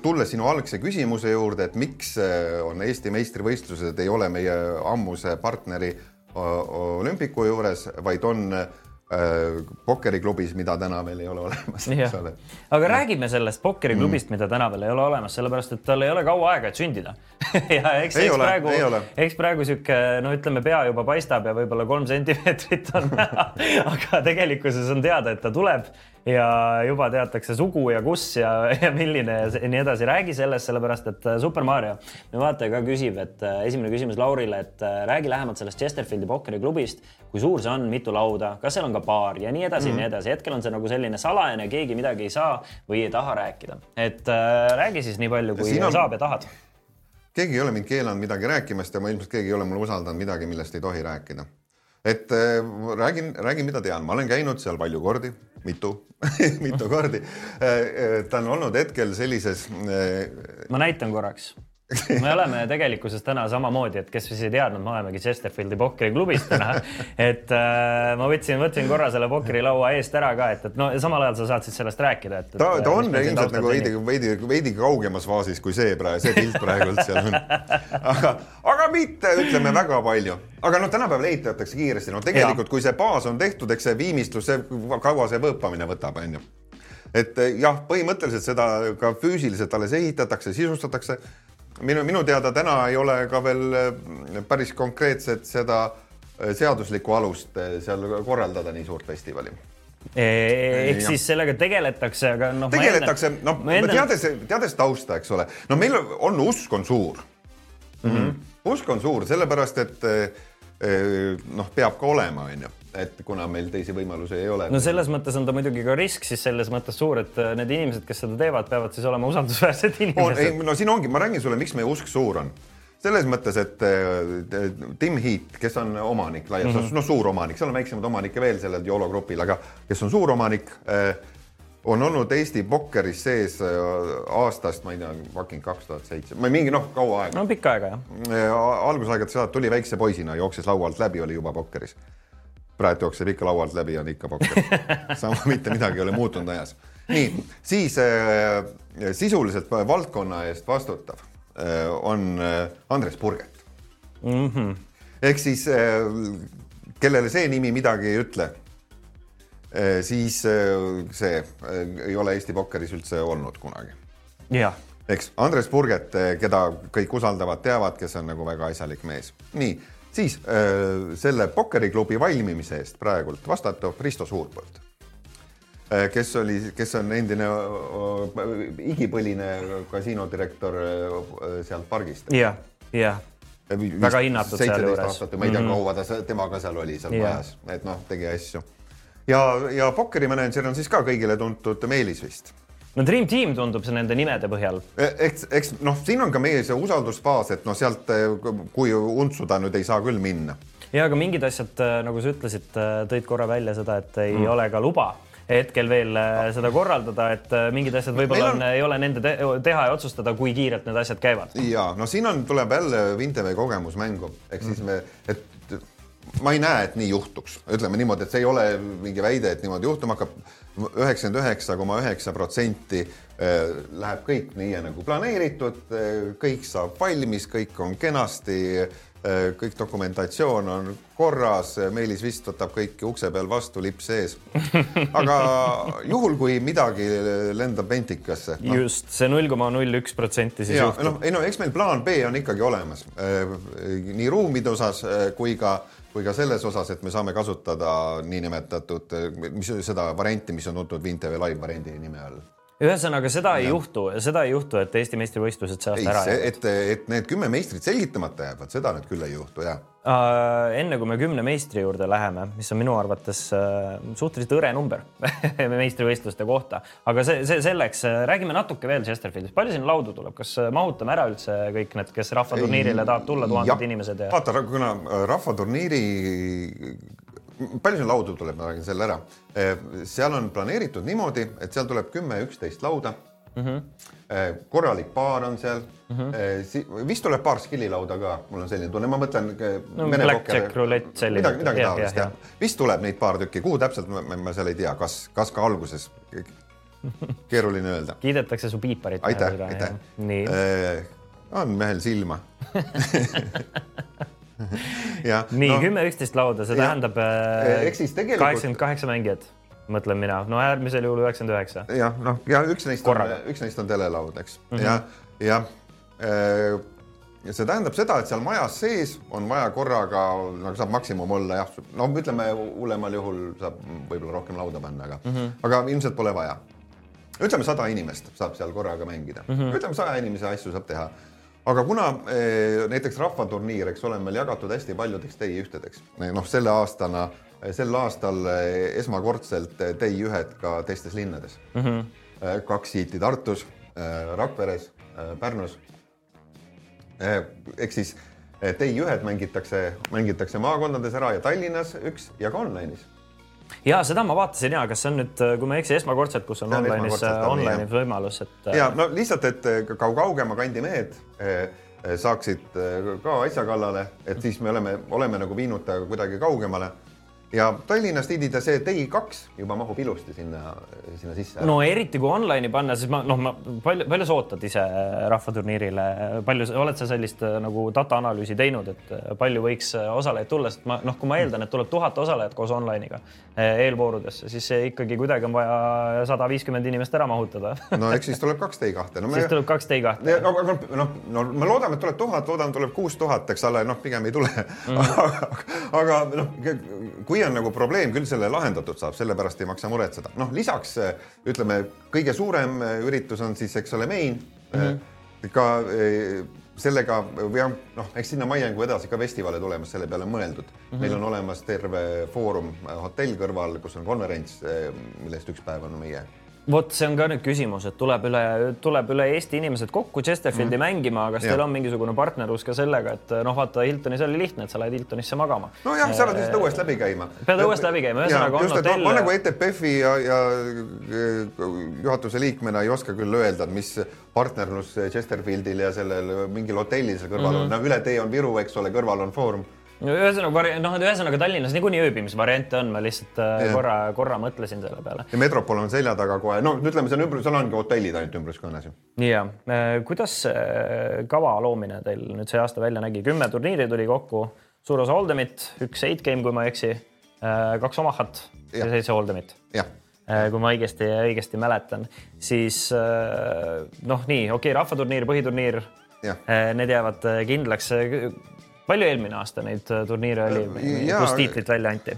tulles sinu algse küsimuse juurde, et miks on Eesti meistrivõistlused ei ole meie ammuse partneri olümpiku juures, vaid on Äh, pokkeriklubis, mida täna veel ei ole olemas, eks ole. aga ja. räägime sellest pokkeriklubist mm., mida täna veel ei ole olemas, sellepärast et tal ei ole kaua aega, et sündida ja eks, eks ole, praegu, eks praegu sihuke, no ütleme, pea juba paistab ja võib-olla kolm sentimeetrit on näha aga tegelikkuses on teada, et ta tuleb ja juba teatakse sugu ja kus ja, ja milline ja nii edasi. räägi sellest, sellepärast et äh, Super Mario, meie vaataja ka küsib, et äh, esimene küsimus Laurile, et äh, räägi lähemalt sellest Chesterfieldi pokkeriklubist, kui suur see on, mitu lauda, kas seal on ka baar ja nii edasi mm, -hmm. nii edasi. hetkel on see nagu selline salajane, keegi midagi ei saa või ei taha rääkida. et äh, räägi siis nii palju, kui on... saab ja tahad keegi ei ole mind keelanud midagi rääkimast ja ma ilmselt keegi ei ole mulle usaldanud midagi, millest ei tohi rääkida. Et äh, räägin, räägin, mida tean, ma olen käinud seal palju kordi, mitu mitu kordi. Äh, äh, ta on olnud hetkel sellises. Ma näitan korraks me oleme tegelikkuses täna samamoodi, et kes siis ei teadnud, me olemegi Chesterfieldi pokkeriklubis täna. et äh, ma võtsin, võtsin korra selle pokkerilaua eest ära ka, et, et no samal ajal sa saad siis sellest rääkida, et, ta, ta on ilmselt nagu veidi, veidi, veidi kaugemas faasis kui see praegu, see pilt praegult seal on. aga mitte, ütleme väga palju. aga noh, tänapäeval ehitatakse kiiresti, no tegelikult, kui see baas on tehtud, eks see viimistlus, see kaua see võõpamine võtab, on ju et jah, põhimõtteliselt seda ka füüsiliselt alles ehitatakse, sisustatakse minu, minu teada täna ei ole ka veel äh, päris konkreetset seda äh, seaduslikku alust seal korraldada nii suurt festivali. ehk siis sellega tegeletakse, aga noh. tegeletakse, noh, teades, teades tausta, eks ole, no meil on usk on suur mm. -hmm. Usk on suur, sellepärast et noh, peab ka olema, onju et kuna meil teisi võimalusi ei ole. no selles mõttes on ta muidugi ka risk siis selles mõttes suur, et äh, need inimesed, kes seda teevad, peavad siis olema usaldusväärsed inimesed. no siin ongi, ma räägin sulle, miks meie usk suur on selles mõttes, et äh, Tim Heat, kes on omanik laias laastus mm -hmm., no suur omanik, seal on väiksemaid omanikke veel sellel YOLO grupil, aga kes on suur omanik, äh, on olnud Eesti pokkeris sees aastast, ma ei tea, fucking kaks tuhat seitse, ma mingi noh, kaua aega. no pikka aega jah. algusaegadest saada tuli väikse poisina, jooksis laua alt läbi, oli juba pokkeris praegu jookseb ikka laualt läbi, on ikka pokker. sama, mitte midagi ei ole muutunud ajas. nii, siis äh, sisuliselt valdkonna eest vastutav äh, on äh, Andres Purget mm. -hmm. ehk siis äh, kellele see nimi midagi ei ütle äh,, siis äh, see äh, ei ole Eesti pokkeris üldse olnud kunagi. jah eks Andres Purget, äh, keda kõik usaldavad, teavad, kes on nagu väga asjalik mees. nii siis äh, selle pokkeriklubi valmimise eest praegult vastutab Risto Suurpõld äh,, kes oli, kes on endine äh, igipõline kasiinodirektor äh, sealt pargist. jah, jah väga hinnatud sealjuures. ma ei tea mm, -hmm. kaua ta temaga seal oli seal yeah. majas, et noh, tegi asju. Ja, ja pokkerimänedžer on siis ka kõigile tuntud Meelis vist no Dream Team tundub see nende nimede põhjal. E, eks, eks noh, siin on ka meie see usaldusfaas, et noh, sealt kui untsuda nüüd ei saa küll minna. ja aga mingid asjad, äh, nagu sa ütlesid, tõid korra välja seda, et ei mm. ole ka luba hetkel veel seda korraldada, et mingid asjad võib-olla on... ei ole nende te teha ja otsustada, kui kiirelt need asjad käivad. ja no siin on, tuleb jälle Vinteve kogemus mängu, ehk siis me, et ma ei näe, et nii juhtuks, ütleme niimoodi, et see ei ole mingi väide, et niimoodi juhtuma hakkab üheksakümmend üheksa koma üheksa protsenti äh, läheb kõik nii nagu planeeritud, äh, kõik saab valmis, kõik on kenasti, äh, kõik dokumentatsioon on korras, Meelis vist võtab kõiki ukse peal vastu, lipp sees. aga juhul, kui midagi lendab ventikasse no.. just see null koma null üks protsenti siis ja, juhtub. noh, ei no eks meil plaan B on ikkagi olemas nii ruumide osas kui ka kui ka selles osas, et me saame kasutada niinimetatud, mis seda varianti, mis on tuntud Vintv Live variandi nime all ühesõnaga seda ei ja. juhtu, seda ei juhtu, et Eesti meistrivõistlused see aasta ära jäävad. et, et need kümme meistrit selgitamata jäävad, seda nüüd küll ei juhtu ja uh,. enne kui me kümne meistri juurde läheme, mis on minu arvates uh, suhteliselt hõre number meistrivõistluste kohta, aga see, see selleks, äh, räägime natuke veel Chesterfieldist, palju siin laudu tuleb, kas mahutame ära üldse kõik need, kes rahvaturniirile tahab tulla, tuhanded inimesed ja? vaata, kuna rahvaturniiri palju siin laudu tuleb, ma räägin selle ära. Eh, seal on planeeritud niimoodi, et seal tuleb kümme, üksteist lauda mm. -hmm. korralik baar on seal mm. -hmm. vist tuleb paar skillilauda ka, mul on selline tunne, ma mõtlen no,. Blackjack, rulett, selline. midagi, midagi taolist jah, vist tuleb neid paar tükki, kuhu täpselt ma, ma seal ei tea, kas, kas ka alguses. keeruline öelda. kiidetakse su piiparit. aitäh, aitäh. äh,. on mehel silma nii no, kümme, üksteist lauda, see ja, tähendab äh, kaheksakümmend kaheksa mängijat, mõtlen mina, no äärmisel juhul üheksakümmend üheksa. jah, noh, ja üks neist Korraga. on, üks neist on telelaud, eks mm -hmm. ja, ja äh, ja see tähendab seda, et seal majas sees on vaja korraga, nagu saab maksimum olla jah, no ütleme hullemal juhul saab võib-olla rohkem lauda panna, aga mm, -hmm. aga ilmselt pole vaja. ütleme, sada inimest saab seal korraga mängida mm, -hmm. ütleme, saja inimese asju saab teha aga kuna eh, näiteks rahvaturniir, eks ole, on meil jagatud hästi paljudeks TI-ühtedeks, noh, selle aastana, sel aastal eh, esmakordselt TI-ühed ka teistes linnades mm. -hmm. kaks siiti Tartus, Rakveres, Pärnus. ehk siis TI-ühed mängitakse, mängitakse maakondades ära ja Tallinnas üks ja ka online'is ja seda ma vaatasin ja kas see on nüüd, kui ma ei eksi, esmakordselt, kus on online'is, online'is võimalus, et. ja no lihtsalt, et ka kaugema kandi mehed eh, saaksid ka asja kallale, et siis me oleme, oleme nagu viinud ta kuidagi kaugemale. Ja Tallinnas Tidide see Day2 juba mahub ilusti sinna, sinna sisse. no eriti kui online'i panna, siis ma noh, ma palju, palju sa ootad ise rahvaturniirile, palju oled sa sellist äh, nagu data analüüsi teinud, et äh, palju võiks äh, osalejaid tulla, sest ma noh, kui ma eeldan, et tuleb tuhat osalejat koos online'iga eelvoorudesse, siis ikkagi kuidagi on vaja sada viiskümmend inimest ära mahutada no eks siis tuleb kaks Day2 no,. siis tuleb kaks Day2. no aga noh, no me loodame, et tuleb tuhat, loodame, tuleb kuus tuhat, eks ole, noh, pigem ei tule mm. -hmm. aga noh, kui kui on nagu probleem, küll selle lahendatud saab, sellepärast ei maksa muretseda. noh, lisaks ütleme, kõige suurem üritus on siis, eks ole, main mm. -hmm. ka eh, sellega või noh, eks sinna Maiengu edasi ka festivale tulemas, selle peale on mõeldud mm. -hmm. meil on olemas terve foorum hotell kõrval, kus on konverents, eh, millest üks päev on meie vot see on ka nüüd küsimus, et tuleb üle, tuleb üle Eesti inimesed kokku Chesterfieldi mm. mängima, kas teil on mingisugune partnerlus ka sellega, et noh, vaata Hiltonis oli lihtne, et sa lähed Hiltonisse magama. nojah, sa pead lihtsalt õuest läbi käima. pead õuest läbi käima, ühesõnaga on hotell. ma nagu ETPF-i ja, ja juhatuse liikmena ei oska küll öelda, et mis partnerlus Chesterfieldil ja sellel mingil hotellil seal kõrval mm -hmm. on, no üle tee on Viru, eks ole, kõrval on Foorum ühesõnaga, noh, ühesõnaga Tallinnas niikuinii ööbimisvariante on, ma lihtsalt yeah. Äh, korra, korra mõtlesin selle peale. ja Metropol on selja taga kohe, no ütleme, see on ümbrus, seal ongi hotellid ainult ümbruskonnas ju. ja, äh, kuidas kava loomine teil nüüd see aasta välja nägi, kümme turniiri tuli kokku, suur osa Oldemit, üks eight game, kui ma ei eksi, äh, kaks Omahat ja, ja seitse Oldemit. jah kui ma õigesti, õigesti mäletan, siis noh, nii okei okay,, rahvaturniir, põhiturniir, need jäävad kindlaks palju eelmine aasta neid äh, turniire oli, kus tiitlit välja anti?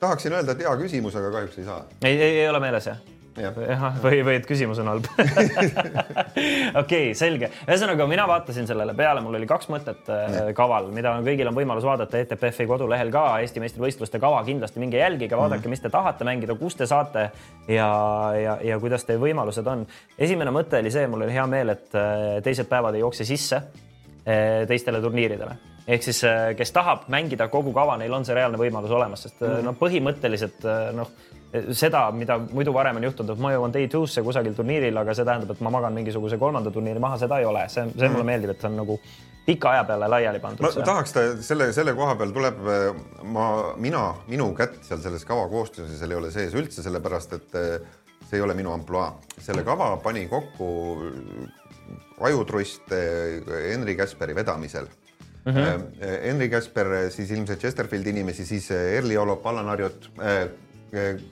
tahaksin öelda, et hea küsimus, aga kahjuks ei saa. ei, ei, ei ole meeles jah? jah, või, või et küsimus on halb okei selge. ühesõnaga, mina vaatasin sellele peale, mul oli kaks mõtet ja. Äh, kaval, mida kõigil on võimalus vaadata ETPF-i kodulehel ka, Eesti meistrivõistluste kava kindlasti minge jälgige, vaadake mm., mis te tahate mängida, kus te saate ja, ja, ja kuidas teie võimalused on. esimene mõte oli see, mul oli hea meel, et äh, teised päevad ei jookse sisse teistele turniiridele ehk siis äh, kes tahab mängida kogu kava, neil on see reaalne võimalus olemas, sest mm. noh, põhimõtteliselt äh, noh, seda, mida muidu varem on juhtunud, et ma jõuan day two'sse kusagil turniiril, aga see tähendab, et ma magan mingisuguse kolmanda turniiri maha, seda ei ole, see, see mm. mulle meeldib, et see on nagu pika aja peale laiali pandud. ma tahaks ta selle, selle koha peal tuleb ma, mina, minu kätt seal selles kava koostuses, seal ei ole sees üldse, sellepärast et see ei ole minu ampluaa. selle kava pani kokku ajutrust Henri Käsperi vedamisel mm. -hmm. Henri Käsper, siis ilmselt Chesterfieldi inimesi, siis Erli Olop, Allan Harjut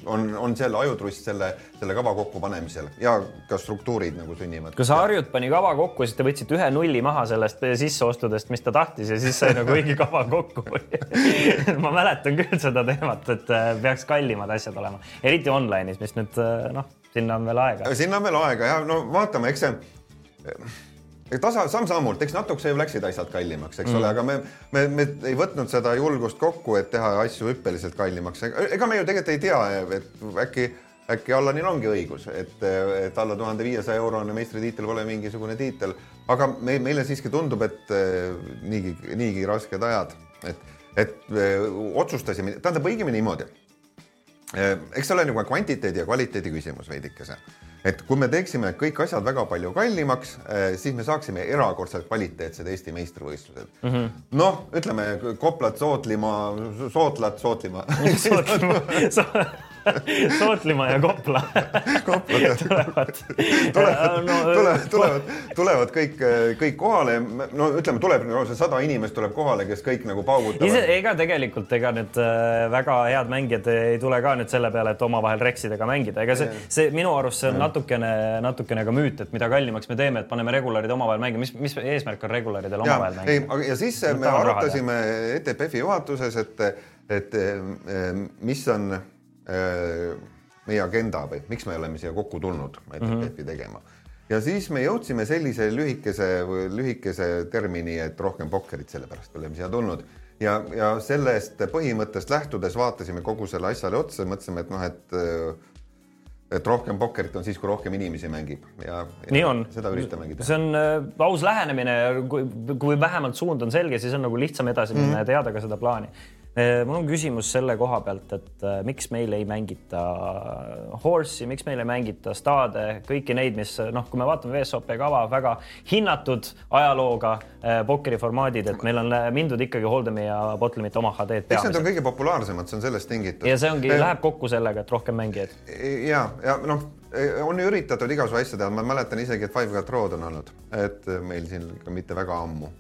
on, on seal ajutrust selle, selle kava kokkupanemisel ja ka struktuurid nagu sünnivad. sa Harjut pani kava kokku, siis te võtsite ühe nulli maha sellest sisseostudest, mis ta tahtis ja siis sai nagu õige kava kokku ma mäletan küll seda teemat, et peaks kallimad asjad olema, eriti online'is, mis nüüd noh, sinna on veel aega. sinna on veel aega ja no vaatame, eks see tasa, samm-sammult, eks natukese ju läksid asjad kallimaks, eks mm. ole, aga me, me, me ei võtnud seda julgust kokku, et teha asju hüppeliselt kallimaks. ega me ju tegelikult ei tea, et äkki, äkki Allanil ongi õigus, et, et alla tuhande viiesaja eurone meistritiitel pole mingisugune tiitel, aga me, meile siiski tundub, et niigi, niigi rasked ajad, et, et öö, otsustasime, tähendab õigemini niimoodi. eks see ole nagu kvantiteedi ja kvaliteedi küsimus veidikese et kui me teeksime kõik asjad väga palju kallimaks, eh, siis me saaksime erakordselt kvaliteetsed Eesti meistrivõistlused. Mm -hmm.. noh, ütleme Koplat, Sootlimaa, Sootlat, Sootlima. Sootlima Sootlima ja Kopla. Tulevad. Tulevad no,, tulevad, tulevad, tulevad kõik, kõik kohale. no ütleme, tuleb see sada inimest tuleb kohale, kes kõik nagu paugutavad. ega tegelikult, ega need äh, väga head mängijad ei tule ka nüüd selle peale, et omavahel reksidega mängida, ega see, see minu arust see on natukene, natukene ka müüt, et mida kallimaks me teeme, et paneme regularid omavahel mängima, mis, mis eesmärk on regularidel omavahel mängida? ja siis me arutasime ETPF-i juhatuses, et, et mis on Äh, meie agenda või miks me oleme siia kokku tulnud ETF-i mm -hmm. tegema. ja siis me jõudsime sellise lühikese, lühikese termini, et rohkem pokkerit, sellepärast oleme siia tulnud ja, ja sellest põhimõttest lähtudes vaatasime kogu selle asjale otsa, mõtlesime, et noh, et et rohkem pokkerit on siis, kui rohkem inimesi mängib ja, ja nii on. seda üritamegi teha. see on äh, aus lähenemine kui, kui vähemalt suund on selge, siis on nagu lihtsam edasi minna mm -hmm. ja teada ka seda plaani mul on küsimus selle koha pealt, et äh, miks meil ei mängita Horse'i, miks meil ei mängita Stade, kõiki neid, mis noh, kui me vaatame VSOP kava, väga hinnatud ajalooga äh, pokkeriformaadid, et meil on mindud ikkagi Hold'emi ja Bottomit Omaha teed eks need on kõige populaarsemad, see on sellest tingitud. ja see ongi, läheb kokku sellega, et rohkem mängijaid. ja, ja noh, on üritatud igasugu asju teha, ma mäletan isegi, et Five Got Road on olnud, et meil siin ka mitte väga ammu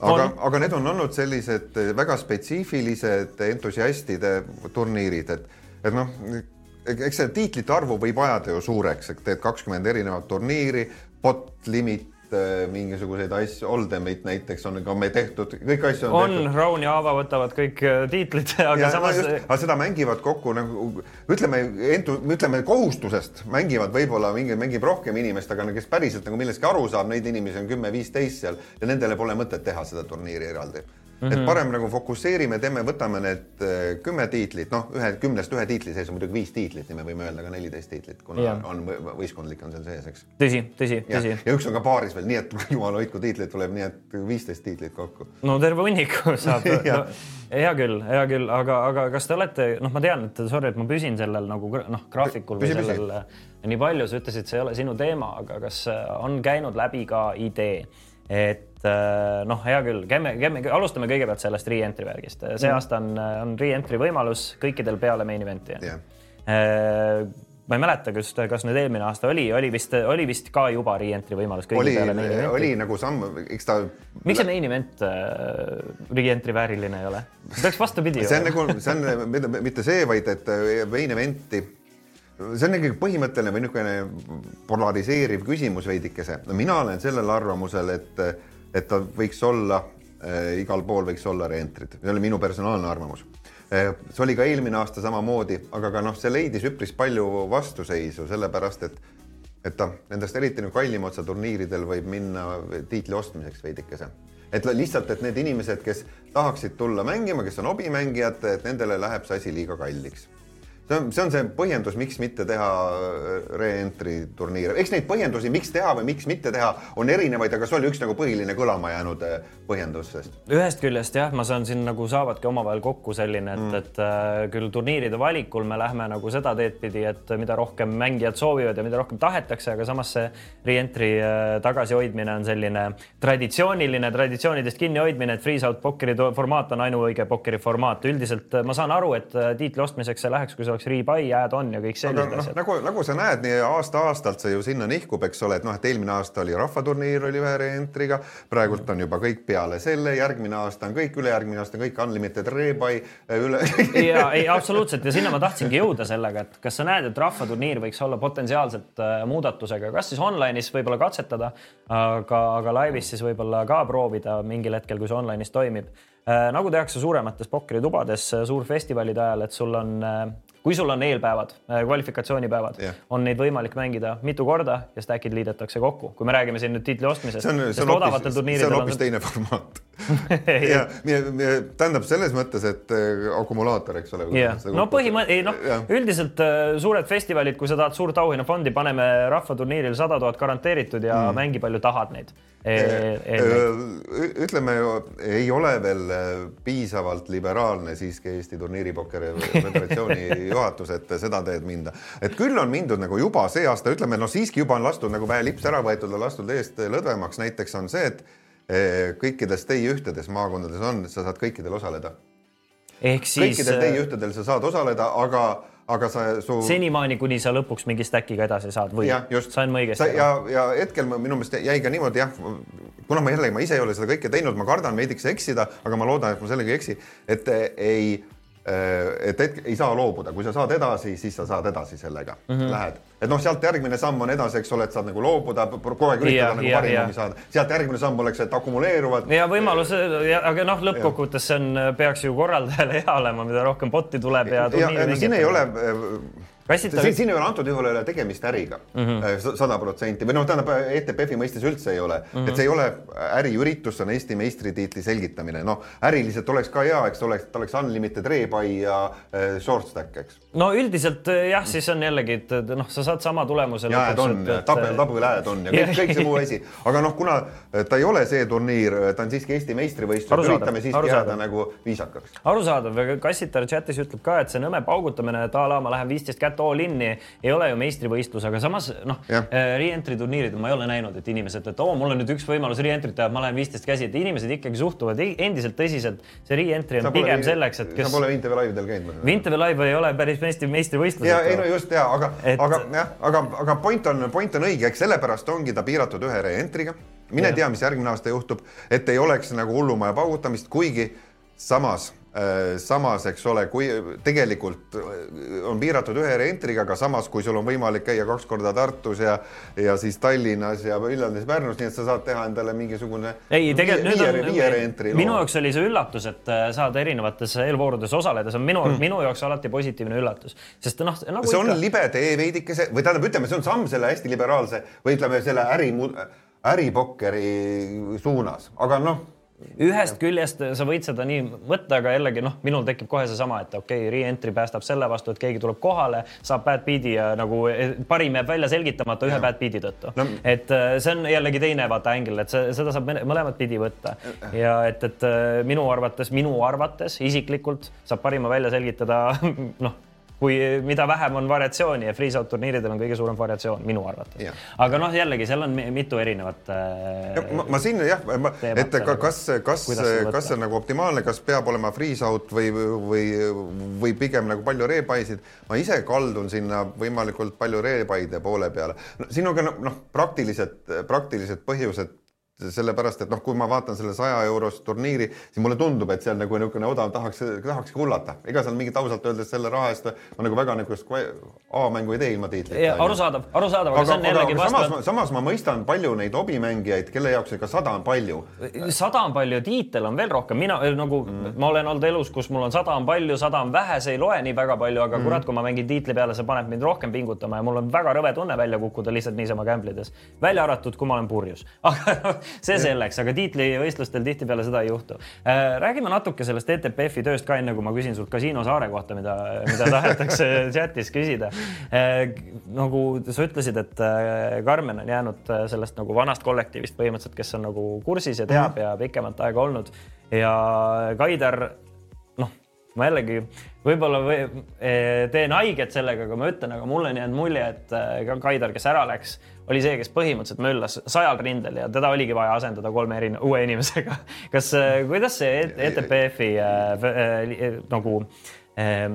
aga, aga need on olnud sellised väga spetsiifilised entusiastide turniirid, et, et noh, eks see tiitlite arvu võib ajada ju suureks, et teed kakskümmend erinevat turniiri, bot limit mingisuguseid asju, Oldemit näiteks on ka me tehtud, kõiki asju on, on tehtud. Raun ja Aava võtavad kõik äh, tiitlid, aga ja, samas no. aga seda mängivad kokku nagu ütleme, ütleme kohustusest mängivad võib-olla mingi, mängib rohkem inimest, aga kes päriselt nagu millestki aru saab, neid inimesi on kümme-viisteist seal ja nendele pole mõtet teha seda turniiri eraldi Mm -hmm. et parem nagu fokusseerime, teeme, võtame need äh, kümme tiitlit, noh, ühe kümnest ühe tiitli sees on muidugi viis tiitlit, nii me võime öelda ka neliteist tiitlit, kuna ja. on võistkondlik on seal sees, eks. tõsi, tõsi, tõsi. ja üks on ka paaris veel, nii et jumal hoidku tiitleid tuleb, nii et viisteist tiitlit kokku. no terve hunniku saab no, hea küll, hea küll, aga, aga kas te olete, noh, ma tean, et sorry, et ma püsin sellel nagu noh, graafikul või sellel äh, nii palju, sa ütlesid, see ei ole sinu teema, aga kas äh, on käinud läbi ka idee et noh, hea küll, käime, käime, alustame kõigepealt sellest re-entry värgist. see mm. aasta on, on re-entry võimalus kõikidel peale main event'i yeah.. ma ei mäleta, kas, kas nüüd eelmine aasta oli, oli vist, oli vist ka juba re-entry võimalus oli, oli nagu samm, eks ta. miks see main event äh, re-entry vääriline ei ole? see peaks vastupidi. see on nagu, see on mitte see, vaid et main event'i see on ikkagi põhimõtteline või niisugune polariseeriv küsimus veidikese. mina olen sellel arvamusel, et, et ta võiks olla äh,, igal pool võiks olla reentrid, see oli minu personaalne arvamus. Äh,. see oli ka eelmine aasta samamoodi, aga ka noh, see leidis üpris palju vastuseisu, sellepärast et et ta nendest eriti nüüd kallima otsa turniiridel võib minna tiitli ostmiseks veidikese. Et lihtsalt, et need inimesed, kes tahaksid tulla mängima, kes on hobimängijad, et nendele läheb see asi liiga kalliks see on, see on see põhjendus, miks mitte teha äh, re-entry turniire, eks neid põhjendusi, miks teha või miks mitte teha, on erinevaid, aga see oli üks nagu põhiline kõlama jäänud äh, põhjendus, sest. ühest küljest jah, ma saan siin nagu saavadki omavahel kokku selline, et mm., et äh, küll turniiride valikul me lähme nagu seda teed pidi, et mida rohkem mängijad soovivad ja mida rohkem tahetakse, aga samas see re-entry äh, tagasihoidmine on selline traditsiooniline, traditsioonidest kinnihoidmine, et freeze-out pokkeri formaat on ainuõige pokkeri formaat. üldiselt äh, ma saan aru, et tiitli ostmiseks see läheks, kui see oleks rebuy, add-on ja kõik sellised no, asjad. nagu, nagu sa näed, nii aasta-aastalt see ju sinna nihkub, eks ole, et noh, et eelmine aasta oli rahvaturniir oli ühe re-entry'ga, praegult on juba kõik peale selle, järgmine aasta on kõik, ülejärgmine aasta on kõik unlimited rebuy üle. ja ei, absoluutselt ja sinna ma tahtsingi jõuda sellega, et kas sa näed, et rahvaturniir võiks olla potentsiaalselt äh, muudatusega, kas siis online'is võib-olla katsetada, aga, aga laivis siis võib-olla ka proovida mingil hetkel, kui see online'is toimib äh, nagu tehakse suuremates pokkeritubades suurfestivalide ajal, et sul on kui sul on eelpäevad, äh, kvalifikatsioonipäevad yeah., on neid võimalik mängida mitu korda ja stack'id liidetakse kokku, kui me räägime siin nüüd tiitli ostmisest. see on, see on hoopis, see on hoopis teine formaat ja tähendab selles mõttes, et äh, akumulaator, eks ole. no põhimõtteliselt, ei noh, üldiselt äh, suured festivalid, kui sa tahad suurt auhinnafondi, paneme rahvaturniiril sada tuhat garanteeritud ja mm. mängi palju tahad neid e. E ütleme, ei ole veel piisavalt liberaalne siiski Eesti Turniiripokkeri Föderatsiooni juhatus, et seda teed minna. et küll on mindud nagu juba see aasta, ütleme noh, siiski juba on lastud nagu väe lips ära võetud ja lastud eest lõdvemaks, näiteks on see, et kõikides TEI ühtedes maakondades on, sa saad kõikidel osaleda. ehk siis. kõikidel TEI ühtedel sa saad osaleda, aga aga sa su. senimaani, kuni sa lõpuks mingi stack'iga edasi saad või? sain ma õigesti aru? ja, ja hetkel ma minu meelest jäi ka niimoodi jah, kuna ma jällegi, ma ise ei ole seda kõike teinud, ma kardan veidikese eksida, aga ma loodan, et ma sellega ei eksi, et ei Äh, et hetk ei saa loobuda, kui sa saad edasi, siis sa saad edasi sellega mm, -hmm. lähed. et noh, sealt järgmine samm on edasi, eks ole, et saad nagu loobuda, kogu aeg üritada nagu parimini saada, sealt järgmine samm oleks, et akumuleeruvad. ja võimalus, aga noh, lõppkokkuvõttes see on, peaks ju korraldajale hea olema, mida rohkem bot'i tuleb ja. ja, ja no, siin ei ole Kassitar- siin, siin ei ole antud juhul ei ole tegemist äriga Mhm. sada protsenti või noh, tähendab ETPF-i mõistes üldse ei ole mm, -hmm. et see ei ole äriüritus, see on Eesti meistritiitli selgitamine, noh, äriliselt oleks ka hea, eks oleks, ta oleks unlimited rebuy ja äh, short stack, eks. no üldiselt eh, jah, siis on jällegi, et noh, sa saad sama tulemuse jääd on, tabel, tabelhääd on ja kõik, kõik see muu asi, aga noh, kuna ta ei ole see turniir, ta on siiski Eesti meistrivõistlus, üritame siiski jääda nagu viisakaks. arusaadav, Kassitar chatis ütleb ka, et see nõme paugutamine, et a la ma lähen viisteist kätt all in'i, ei ole ju meistrivõistlus, aga samas noh eh, re-entry turniiridel ma ei ole näinud, et inimesed, et oo, mul on nüüd üks võimalus re-entry't teha, ma lähen viisteist käsi, et inimesed ikkagi suhtuvad endiselt tõsiselt. see re-entry on pigem selleks, et kes sa pole Vinteve laividel käinud? Vinteve live ei ole päris meistri, meistrivõistlused. ja ei no just ja, aga Et- et... aga jah, aga, aga point on, point on õige, eks sellepärast ongi ta piiratud ühe re-entry'ga. mine Jah. tea, mis järgmine aasta juhtub, et ei oleks nagu hullumaja paugutamist, kuigi samas äh, samas, eks ole, kui tegelikult äh, on piiratud ühe re-entry'ga, aga samas, kui sul on võimalik käia kaks korda Tartus ja ja siis Tallinnas ja Viljandis, Pärnus, nii et sa saad teha endale mingisugune ei, tegelikult viie, nüüd viie on, minu jaoks oli see üllatus, et äh, saada erinevates eelvoorudes osaleda, see on minu hmm., minu jaoks alati positiivne üllatus, sest noh, nagu see on ikka, libe tee veidikese või tähendab, ütleme, see on samm selle hästi liberaalse või ütleme, selle äri, äripokkeri suunas, aga noh, ühest küljest sa võid seda nii võtta, aga jällegi noh, minul tekib kohe seesama, et okei okay,, re-entry päästab selle vastu, et keegi tuleb kohale, saab bad beat'i ja nagu eh, parim jääb välja selgitamata ühe bad beat'i tõttu. No. et eh, see on jällegi teine vaata ängel, et see, seda saab mõlemat pidi võtta. Ja et, et eh, minu arvates, minu arvates isiklikult saab parima välja selgitada noh kui mida vähem on variatsiooni ja freeze-out turniiridel on kõige suurem variatsioon minu arvates aga noh, jällegi seal on mi- mitu erinevat äh, ma, ma siin jah, et ka, kas, kas, kas see on nagu optimaalne, kas peab olema freeze out või, või, või pigem nagu palju rebuy-sid. ma ise kaldun sinna võimalikult palju rebuy-de poole peale no,. siin on ka noh, praktilised, praktilised põhjused sellepärast, et noh, kui ma vaatan selle saja eurost turniiri, siis mulle tundub, et on nagu niisugune odav, tahaks, tahaks hullata. ega seal mingit ausalt öeldes selle raha eest ma nagu väga niisugust A-mängu ei tee ilma tiitlita. arusaadav, arusaadav, aga, see on jällegi aga samas, ma mõistan palju neid hobimängijaid, kelle jaoks ikka sada on palju. sada on palju, tiitel on veel rohkem, mina nagu mm. ma olen olnud elus, kus mul on sada on palju, sada on vähe, see ei loe nii väga palju, aga mm. kurat, kui ma mängin tiitli peale, see paneb mind rohkem pingutama ja mul on väga rõve tunne välja kukkuda lihtsalt niisama gamble'ides. välja arvatud, kui ma olen purjus, aga noh, see selleks, aga tiitlivõistlustel tihtipeale seda ei juhtu. räägime natuke sellest ETPF-i tööst ka, enne kui ma küsin sult Kasiino Saare kohta, mida, mida tahetakse chatis küsida. nagu sa ütlesid, et äh, Karmen on jäänud äh, sellest nagu vanast kollektiivist põhimõtteliselt, kes on nagu kursis ja teab ja pikemat aega olnud ja Kaidar, noh, ma jällegi võib-olla või, teen haiget sellega, aga ma ütlen, aga mulle on jäänud mulje, et ka Kaidar, kes ära läks, oli see, kes põhimõtteliselt möllas sajal rindel ja teda oligi vaja asendada kolme eri uue inimesega. kas, kuidas see ETPF-i äh, äh, nagu äh,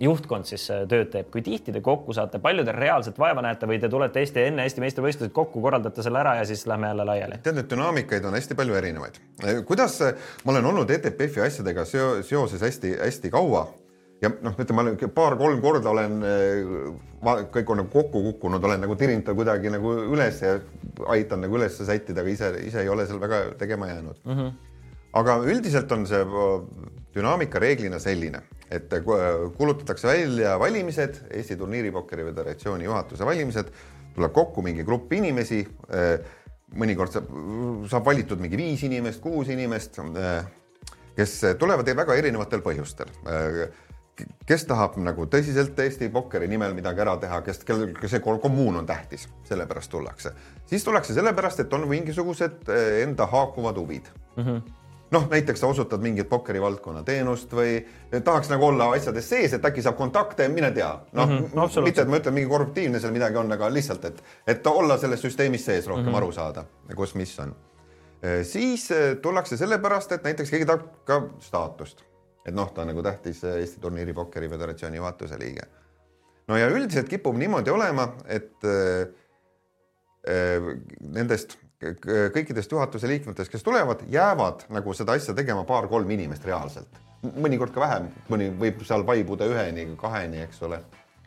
juhtkond siis äh, tööd teeb, kui tihti te kokku saate, palju te reaalselt vaeva näete või te tulete Eesti enne Eesti meistrivõistlused kokku, korraldate selle ära ja siis lähme jälle laiali? tead, neid dünaamikaid on hästi palju erinevaid. kuidas ma olen olnud ETPF-i asjadega seo seoses hästi-hästi kaua ja noh, ütleme, paar-kolm korda olen, kõik on nagu kokku kukkunud, olen nagu tirinud ta kuidagi nagu üles ja aitan nagu üles sättida, aga ise, ise ei ole seal väga tegema jäänud mm. -hmm. aga üldiselt on see dünaamika reeglina selline, et kuulutatakse välja valimised, Eesti Turniiripokkeri Föderatsiooni juhatuse valimised, tuleb kokku mingi grupp inimesi. mõnikord saab, saab valitud mingi viis inimest, kuus inimest, kes tulevad väga erinevatel põhjustel kes tahab nagu tõsiselt Eesti pokkeri nimel midagi ära teha, kes, kellel see kommuun on tähtis, sellepärast tullakse. siis tullakse sellepärast, et on mingisugused enda haakuvad huvid mm. -hmm noh, näiteks sa osutad mingit pokkeri valdkonna teenust või tahaks nagu olla asjades sees, et äkki saab kontakte, mine tea. noh mm -hmm, mitte, et ma ütlen, mingi korruptiivne seal midagi on, aga lihtsalt, et, et olla selles süsteemis sees rohkem mm -hmm. aru saada, kus, mis on. siis tullakse sellepärast, et näiteks keegi tahab ka staatust et noh, ta on nagu tähtis Eesti Turniiri Pokkeri Föderatsiooni juhatuse liige. no ja üldiselt kipub niimoodi olema, et äh, nendest kõikidest juhatuse liikmetest, kes tulevad, jäävad nagu seda asja tegema paar-kolm inimest reaalselt. mõnikord ka vähem, mõni võib seal vaibuda üheni, kaheni, eks ole.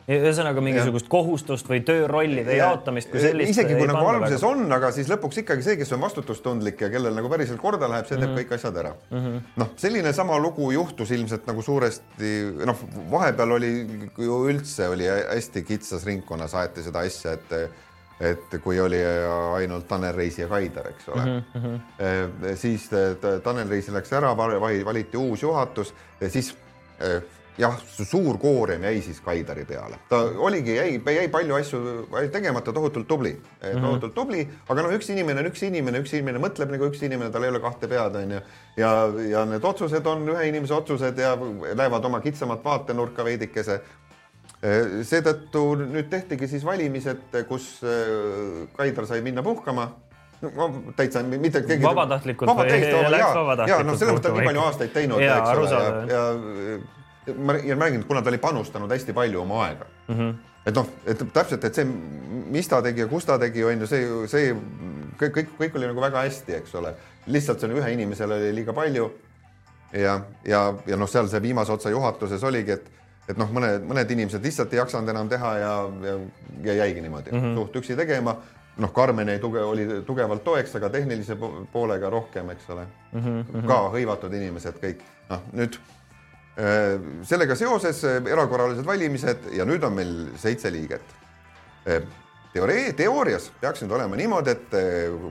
Ühesõnaga mingisugust ja. kohustust või töörollide ja. jaotamist kui sellist. isegi kui nagu alguses on, aga siis lõpuks ikkagi see, kes on vastutustundlik ja kellel nagu päriselt korda läheb, see teeb mm -hmm. kõik asjad ära mm -hmm.. noh, selline sama lugu juhtus ilmselt nagu suuresti, noh, vahepeal oli ju üldse oli hästi kitsas ringkonnas aeti seda asja, et et kui oli ainult Tanel Reisi ja Kaidar, eks ole mm. -hmm. siis Tanel Reisi läks ära, valiti uus juhatus ja siis jah, suur koorem jäi siis Kaidari peale, ta oligi, jäi, jäi palju asju tegemata, tohutult tubli mm, -hmm. tohutult tubli, aga noh, üks inimene on üks inimene, üks inimene mõtleb nagu üks inimene, tal ei ole kahte pead, onju. ja, ja need otsused on ühe inimese otsused ja lähevad oma kitsamat vaatenurka veidikese. seetõttu nüüd tehtigi siis valimised, kus äh, Kaidar sai minna puhkama no täitsa mitte keegi. vabatahtlikult vaba, või läks vabatahtlikult? ja noh, selles mõttes ta on nii palju aastaid teinud, eks ole, ja, ja ma ja ma räägin, kuna ta oli panustanud hästi palju oma aega mm. -hmm. et noh, et täpselt, et see, mis ta tegi ja kus ta tegi, on ju see, see kõik, kõik, kõik oli nagu väga hästi, eks ole. lihtsalt selle ühe inimesele oli liiga palju. ja, ja, ja noh, seal see viimase otsa juhatuses oligi, et, et noh, mõned, mõned inimesed lihtsalt ei jaksanud enam teha ja, ja, ja jäigi niimoodi mm -hmm. suht üksi tegema noh, Karmen jäi tuge, oli tugevalt toeks, aga tehnilise poolega rohkem, eks ole mm. -hmm. ka hõivatud inimesed kõik, noh nüüd sellega seoses äh, erakorralised valimised ja nüüd on meil seitse liiget. Äh, teorii, teoorias peaks nüüd olema niimoodi, et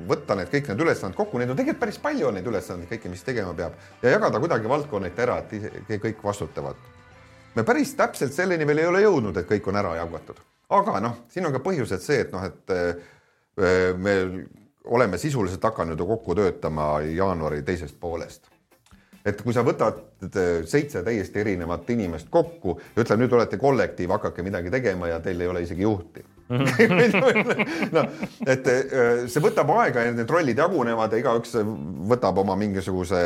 võtta need kõik need ülesanded kokku, neid on tegelikult päris palju neid ülesandeid, kõiki, mis tegema peab ja jagada kuidagi valdkonniti ära, et kõik vastutavad. me päris täpselt selleni veel ei ole jõudnud, et kõik on ära jagatud, aga noh, siin on ka põhjused see, et noh, et me oleme sisuliselt hakanud ju kokku töötama jaanuari teisest poolest et kui sa võtad seitse täiesti erinevat inimest kokku ja ütled, nüüd olete kollektiiv, hakake midagi tegema ja teil ei ole isegi juhti. Noh, et äh, see võtab aega ja need rollid jagunevad ja igaüks võtab oma mingisuguse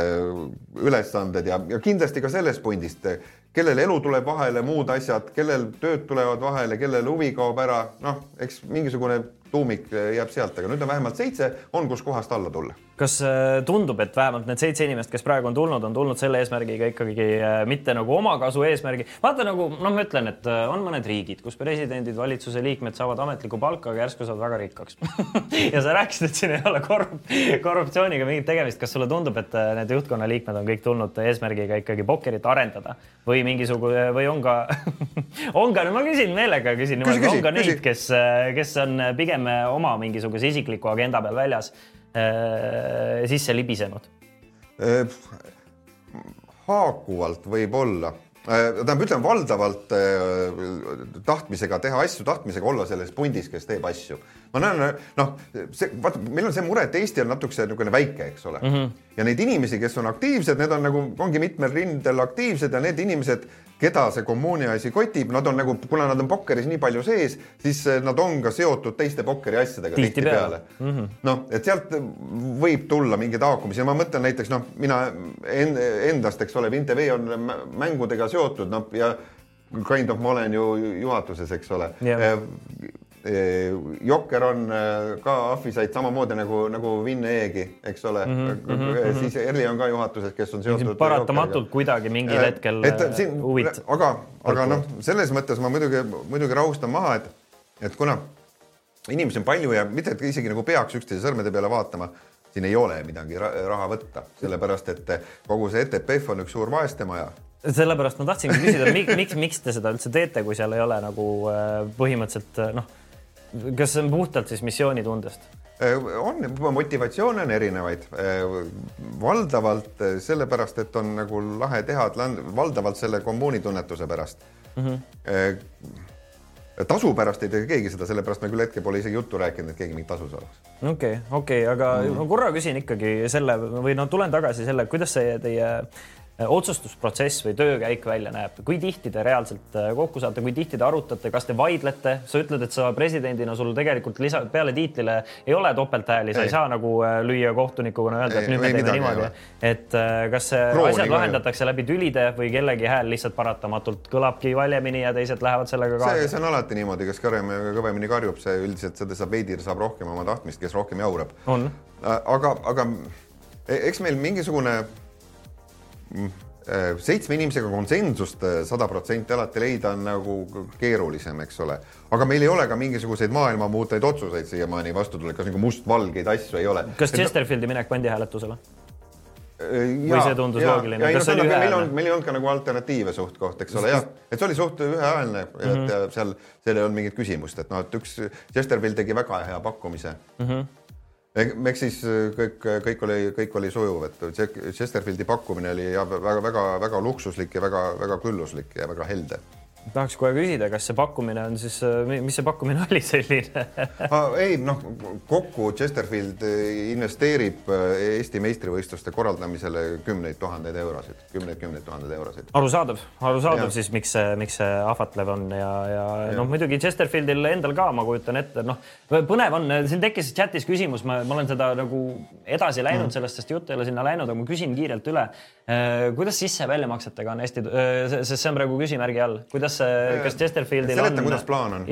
ülesanded ja, ja kindlasti ka sellest pundist, kellel elu tuleb vahele, muud asjad, kellel tööd tulevad vahele, kellel huvi kaob ära, noh, eks mingisugune tuumik jääb sealt, aga nüüd on vähemalt seitse, on kuskohast alla tulla kas äh, tundub, et vähemalt need seitse inimest, kes praegu on tulnud, on tulnud selle eesmärgiga ikkagi äh, mitte nagu omakasu eesmärgi. vaata nagu noh, ma ütlen, et äh, on mõned riigid, kus presidendid, valitsuse liikmed saavad ametlikku palka, aga järsku saavad väga rikkaks ja sa rääkisid, et siin ei ole korrup korruptsiooniga mingit tegemist. kas sulle tundub, et need juhtkonna liikmed on kõik tulnud eesmärgiga ikkagi pokkerit arendada või mingisugune või on ka on ka, no ma küsin meelega, küsin on ka neid, kes, kes on pigem oma mingisuguse isikliku agenda peal väljas sisse libisenud? Äh, haakuvalt võib-olla äh, tähendab, ütleme valdavalt tahtmisega teha asju, tahtmisega olla selles pundis, kes teeb asju. ma näen, noh, see, vaata, meil on see mure, et Eesti on natukese niisugune väike, eks ole mm. -hmm. ja neid inimesi, kes on aktiivsed, need on nagu, ongi mitmel rindel aktiivsed ja need inimesed, keda see kommuuni asi kotib, nad on nagu, kuna nad on pokkeris nii palju sees, siis eh, nad on ka seotud teiste pokkeri asjadega tihtipeale. Tihti mm -hmm.. noh, et sealt võib tulla mingeid haakumisi. Ja ma mõtlen näiteks noh, mina endast, eks ole, VinTV on mängudega seotud, noh ja kind of ma olen ju juhatuses, eks ole. Yeah Jokker on äh, ka ahvisaid samamoodi nagu, nagu Vin E-gi, eks ole mm. -hmm, siis Erli on ka juhatuses, kes on seotud. paratamatult kuidagi mingil hetkel et siin, huvid. aga, aga noh, selles mõttes ma muidugi, muidugi rahustan maha, et, et kuna inimesi on palju ja mitte, isegi nagu peaks üksteise sõrmede peale vaatama, siin ei ole midagi raha võtta, sellepärast et kogu see ETPF on üks suur vaestemaja sellepärast ma tahtsingi küsida, miks, miks te seda üldse teete, kui seal ei ole nagu põhimõtteliselt noh kas see on puhtalt siis missioonitundest? Äh, on, motivatsioone on erinevaid. Äh, valdavalt äh, sellepärast, et on nagu lahe teha, valdavalt selle kommuunitunnetuse pärast mm. -hmm. tasu pärast ei tee keegi seda, sellepärast me küll hetkel pole isegi juttu rääkinud, et keegi mingit tasu saaks. okei okay,, okei okay,, aga mm -hmm. ma korra küsin ikkagi selle või no tulen tagasi selle, kuidas see teie Äh, otsustusprotsess või töökäik välja näeb, kui tihti te reaalselt äh, kokku saate, kui tihti te arutate, kas te vaidlete, sa ütled, et sa presidendina sul tegelikult lisa peale tiitlile ei ole topelthääli, sa ei saa nagu äh, lüüa kohtunikuna öelda, et nüüd me teeme niimoodi. et kas Krooni asjad lahendatakse ju. läbi tülide või kellegi hääl lihtsalt paratamatult kõlabki valjemini ja teised lähevad sellega kaasa? see on alati niimoodi, kes kõvemini, kõvemini karjub, see üldiselt seda saab veidir, saab rohkem oma tahtmist, kes rohkem jaurab. aga, aga e-, eks meil mingisugune seitsme inimesega konsensust sada protsenti alati leida on nagu keerulisem, eks ole. aga meil ei ole ka mingisuguseid maailma muuteid otsuseid siiamaani vastu tulnud, kas nagu mustvalgeid asju ei ole. kas Chesterfieldi minek pandi hääletusele? või see tundus ja, loogiline? Oli ühehäälne? meil on, meil ei olnud ka nagu alternatiive suht-koht, eks ole, jah, et see oli suht ühehäälne mm, -hmm. et mhm. seal, seal ei olnud mingit küsimust, et noh, et üks Chesterfield tegi väga hea pakkumise mm. -hmm eks siis kõik, kõik oli, kõik oli sujuv, et Chesterfieldi pakkumine oli väga-väga-väga luksuslik ja väga-väga külluslik ja väga helde tahaks kohe küsida, kas see pakkumine on siis, äh, mis see pakkumine oli selline ei noh, kokku Chesterfield äh, investeerib äh, Eesti meistrivõistluste korraldamisele kümneid tuhandeid eurosid, kümneid-kümneid tuhandeid eurosid. arusaadav, arusaadav ja. siis, miks see, miks see ahvatlev on ja, ja, ja. noh, muidugi Chesterfieldil endal ka, ma kujutan ette, noh, põnev on, siin tekkis chatis küsimus, ma, ma olen seda nagu edasi läinud mm. sellest, sest jutt ei ole sinna läinud, aga ma küsin kiirelt üle. Kuidas sisse-väljamaksetega on Eesti, sest see on praegu küsimärgi all, kuidas kas, kas Chesterfieldil seleta, kuidas plaan on.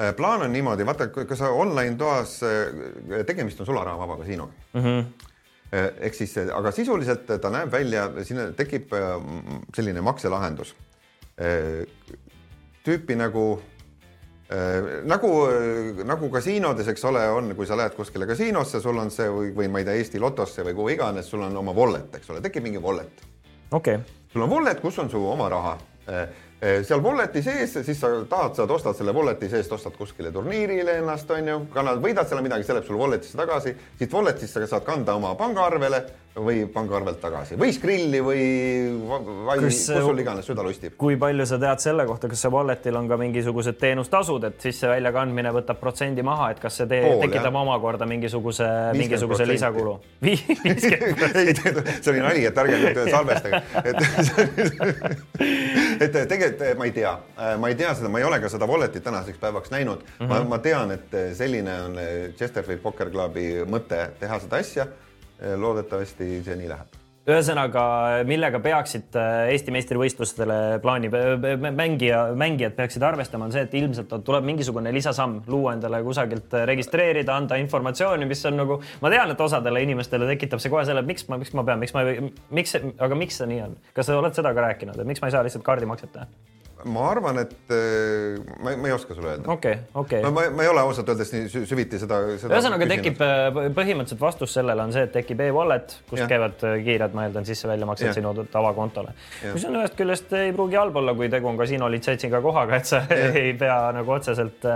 Äh, plaan on niimoodi, vaata, kui sa online toas, äh, tegemist on sularahavaba kasiinoga mm. -hmm ehk siis, aga sisuliselt ta näeb välja, siin tekib selline makselahendus. tüüpi nagu nagu, nagu kasiinodes, eks ole, on, kui sa lähed kuskile kasiinosse, sul on see või, või ma ei tea, Eesti Lotosse või kuhu iganes, sul on oma wallet, eks ole, tekib mingi wallet. okei okay.. sul on wallet, kus on su oma raha Eh, seal Walleti sees, siis sa tahad, saad, ostad selle Walleti seest, ostad kuskile turniirile ennast, on ju, kannad, võidad selle midagi, see läheb sul Walletisse tagasi, siit Walletisse saad kanda oma pangaarvele või pangaarvelt tagasi või Skrilli või, või kus sul iganes süda lustib. kui palju sa tead selle kohta, kas see Walletil on ka mingisugused teenustasud, et sisse väljakandmine võtab protsendi maha, et kas see tee, Pool, tekitab jah. omakorda mingisuguse, mingisuguse lisakulu? see oli nali, et ärge nüüd salvestage, et et tegelikult ma ei tea, ma ei tea seda, ma ei ole ka seda Walletit tänaseks päevaks näinud mm. -hmm. ma, ma tean, et selline on Chesterfield Poker Clubi mõte teha seda asja Eh, loodetavasti see nii läheb ühesõnaga, millega peaksid eh, Eesti meistrivõistlustele plaani mängija, mängijad peaksid arvestama, on see, et ilmselt tuleb mingisugune lisasamm, luua endale kusagilt eh, registreerida, anda informatsiooni, mis on nagu, ma tean, et osadele inimestele tekitab see kohe selle, et miks ma, miks ma pean, miks ma, miks, aga miks see nii on? kas sa oled seda ka rääkinud, et miks ma ei saa lihtsalt kaardimakset teha? Ma arvan, et äh, ma, ma ei oska sulle öelda. okei okay,, okei okay.. ma, ma ei ole ausalt öeldes nii süviti seda, seda. ühesõnaga tekib äh, põhimõtteliselt vastus sellele on see, et tekib e-wallet, kust ja. käivad äh, kiired, ma eeldan, sisse-väljamaksed sinu tavakontole. mis on ühest küljest ei pruugi halb olla, kui tegu on kasiino litsentsiga kohaga, et sa ja. ei pea nagu otseselt,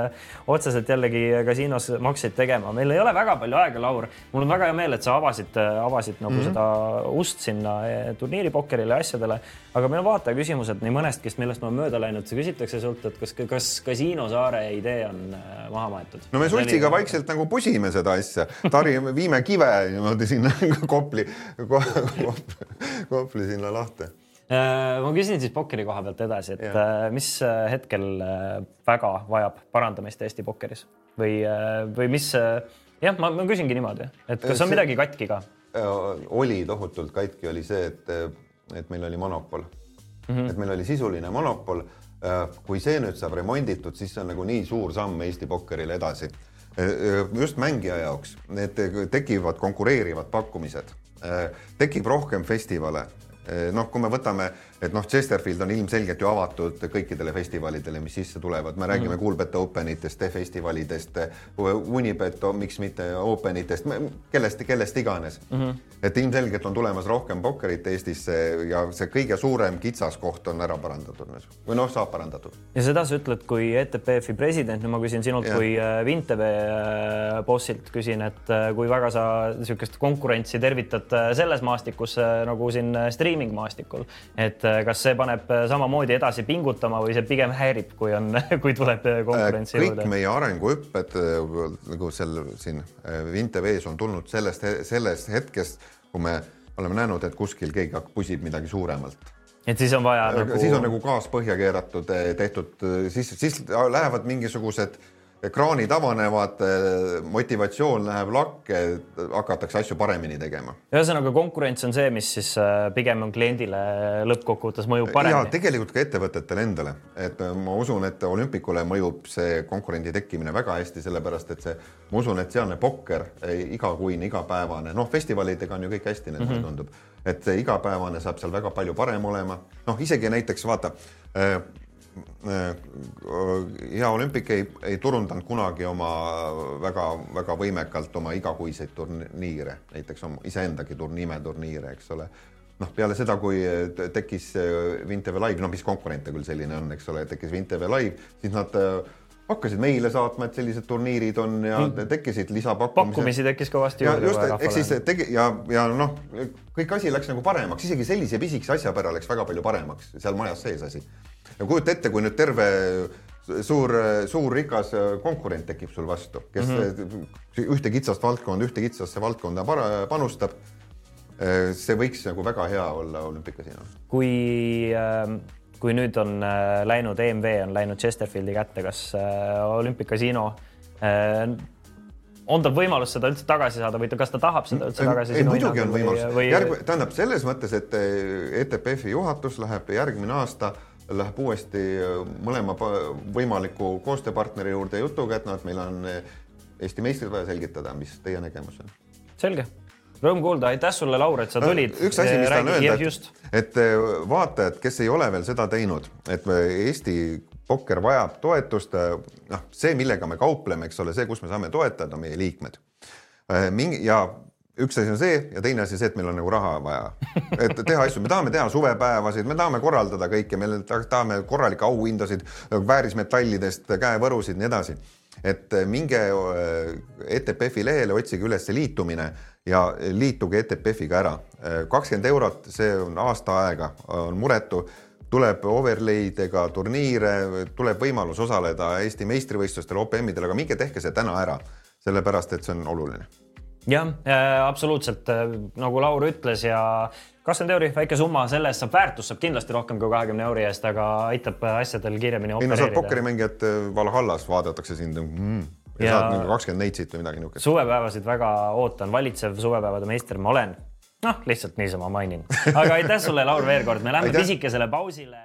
otseselt jällegi kasiinos makseid tegema. meil ei ole väga palju aega, Laur. mul on väga hea meel, et sa avasid, avasid nagu mm -hmm. seda ust sinna turniiripokkerile ja asjadele, aga meil on vaataja küsimused nii mõnestki, millest ma mööda mööda läinud, küsitakse sult, et kas, kas Kasiino saare idee on äh, maha maetud? no me Sultsiga vaikselt nagu pusime seda asja, Tari, viime kive niimoodi sinna Kopli, Kopli sinna lahte äh, ma küsin siis pokkeri koha pealt edasi, et ja. Äh, mis hetkel väga vajab parandamist Eesti pokkeris või, või mis, jah, ma, ma küsingi niimoodi, et kas on see, midagi katki ka? oli tohutult katki, oli see, et, et meil oli monopol mm, -hmm. et meil oli sisuline monopol. Äh, kui see nüüd saab remonditud, siis see on nagu nii suur samm Eesti pokkerile edasi. Äh, äh, just mängija jaoks, need tekivad konkureerivad pakkumised, tekib rohkem festivale noh, kui me võtame et noh, Chesterfield on ilmselgelt ju avatud kõikidele festivalidele, mis sisse tulevad, me räägime mm. Coolbet Openitest, festivalidest, Unibet, miks mitte Openitest, kellest, kellest iganes mm. -hmm. et ilmselgelt on tulemas rohkem pokkerit Eestisse ja see kõige suurem kitsaskoht on ära parandatud või noh, saab parandatud. ja seda sa ütled kui ETPF-i president, nüüd ma küsin sinult ja. kui äh, Vintv äh, bossilt küsin, et äh, kui väga sa niisugust konkurentsi tervitad selles maastikus nagu siin streaming maastikul, et kas see paneb samamoodi edasi pingutama või see pigem häirib, kui on, kui tuleb konkurentsi kõik juurde? meie arenguhüpped nagu seal siin Vintevees on tulnud sellest, sellest hetkest, kui me oleme näinud, et kuskil keegi pusib midagi suuremalt et siis on vaja nagu. siis on nagu gaas põhja keeratud, tehtud, siis, siis lähevad mingisugused ekraanid avanevad, motivatsioon läheb lakke, hakatakse asju paremini tegema. ühesõnaga konkurents on see, mis siis äh, pigem on kliendile lõppkokkuvõttes mõjub paremini. ja tegelikult ka ettevõtetele endale, et äh, ma usun, et olümpikule mõjub see konkurendi tekkimine väga hästi, sellepärast et see, ma usun, et sealne pokker igakuine, igapäevane, noh, festivalidega on ju kõik hästi, mulle mm -hmm. tundub, et see igapäevane saab seal väga palju parem olema, noh, isegi näiteks vaata hea olümpik ei, ei turundanud kunagi oma väga-väga võimekalt oma igakuiseid turniire, näiteks oma iseendagi tur-, nimeturniire, eks ole. noh, peale seda, kui tekkis Vinteve Live, no mis konkurent ta küll selline on, eks ole, tekkis Vinteve Live, siis nad hakkasid meile saatma, et sellised turniirid on ja mm. tekkisid lisapakkumisi. pakkumisi tekkis kõvasti juurde. just, ehk siis tegi ja, ja noh, kõik asi läks nagu paremaks, isegi sellise pisikese asja pära läks väga palju paremaks seal majas sees asi ja kujuta ette, kui nüüd terve suur, suur rikas konkurent tekib sul vastu, kes mm -hmm. ühte kitsast valdkonda, ühte kitsasse valdkonda panustab. see võiks nagu väga hea olla olümpikasiinol. kui äh kui nüüd on äh, läinud EMV on läinud Chesterfieldi kätte, kas äh, olümpikasiino äh, on tal võimalus seda üldse tagasi saada või kas ta tahab seda üldse tagasi? ei, muidugi on võimalus või... Järg, tähendab selles mõttes, et ETPF-i juhatus läheb järgmine aasta äh, läheb uuesti äh, mõlema võimaliku koostööpartneri juurde jutuga, et noh, et meil on äh, Eesti meistrid vaja selgitada, mis teie nägemus on. selge, rõõm kuulda, aitäh sulle, Laur, et sa tulid. üks asi, mis tahan öelda, et, et äh, vaatajad, kes ei ole veel seda teinud, et Eesti pokker vajab toetust, noh, see, millega me kaupleme, eks ole, see, kus me saame toetada, meie liikmed. mingi ja üks asi on see ja teine asi see, et meil on nagu raha vaja, et teha asju, me tahame teha suvepäevasid, me tahame korraldada kõike, me tahame korralikke auhindasid, väärismetallidest käevõrusid, nii edasi. et minge äh, ETPF-i lehele, otsige üles liitumine ja liituge ETPF-iga ära. kakskümmend eurot, see on aasta aega, on muretu tuleb overlaydega turniire, tuleb võimalus osaleda Eesti meistrivõistlustel, OPM-idel, aga minge tehke see täna ära, sellepärast et see on oluline jah äh,, absoluutselt äh, nagu Laur ütles ja kakskümmend euri, väike summa, selle eest saab väärtust, saab kindlasti rohkem kui kahekümne euri eest, aga aitab asjadel kiiremini opereerida. ei no sa oled pokkerimängijat äh, Valhallas, vaadatakse sind mm, ja, ja saad mingi kakskümmend neitsit või midagi niisugust. suvepäevasid väga ootan, valitsev suvepäevade meister ma olen. noh, lihtsalt niisama mainin. aga aitäh sulle, Laur, veel kord, me läheme pisikesele pausile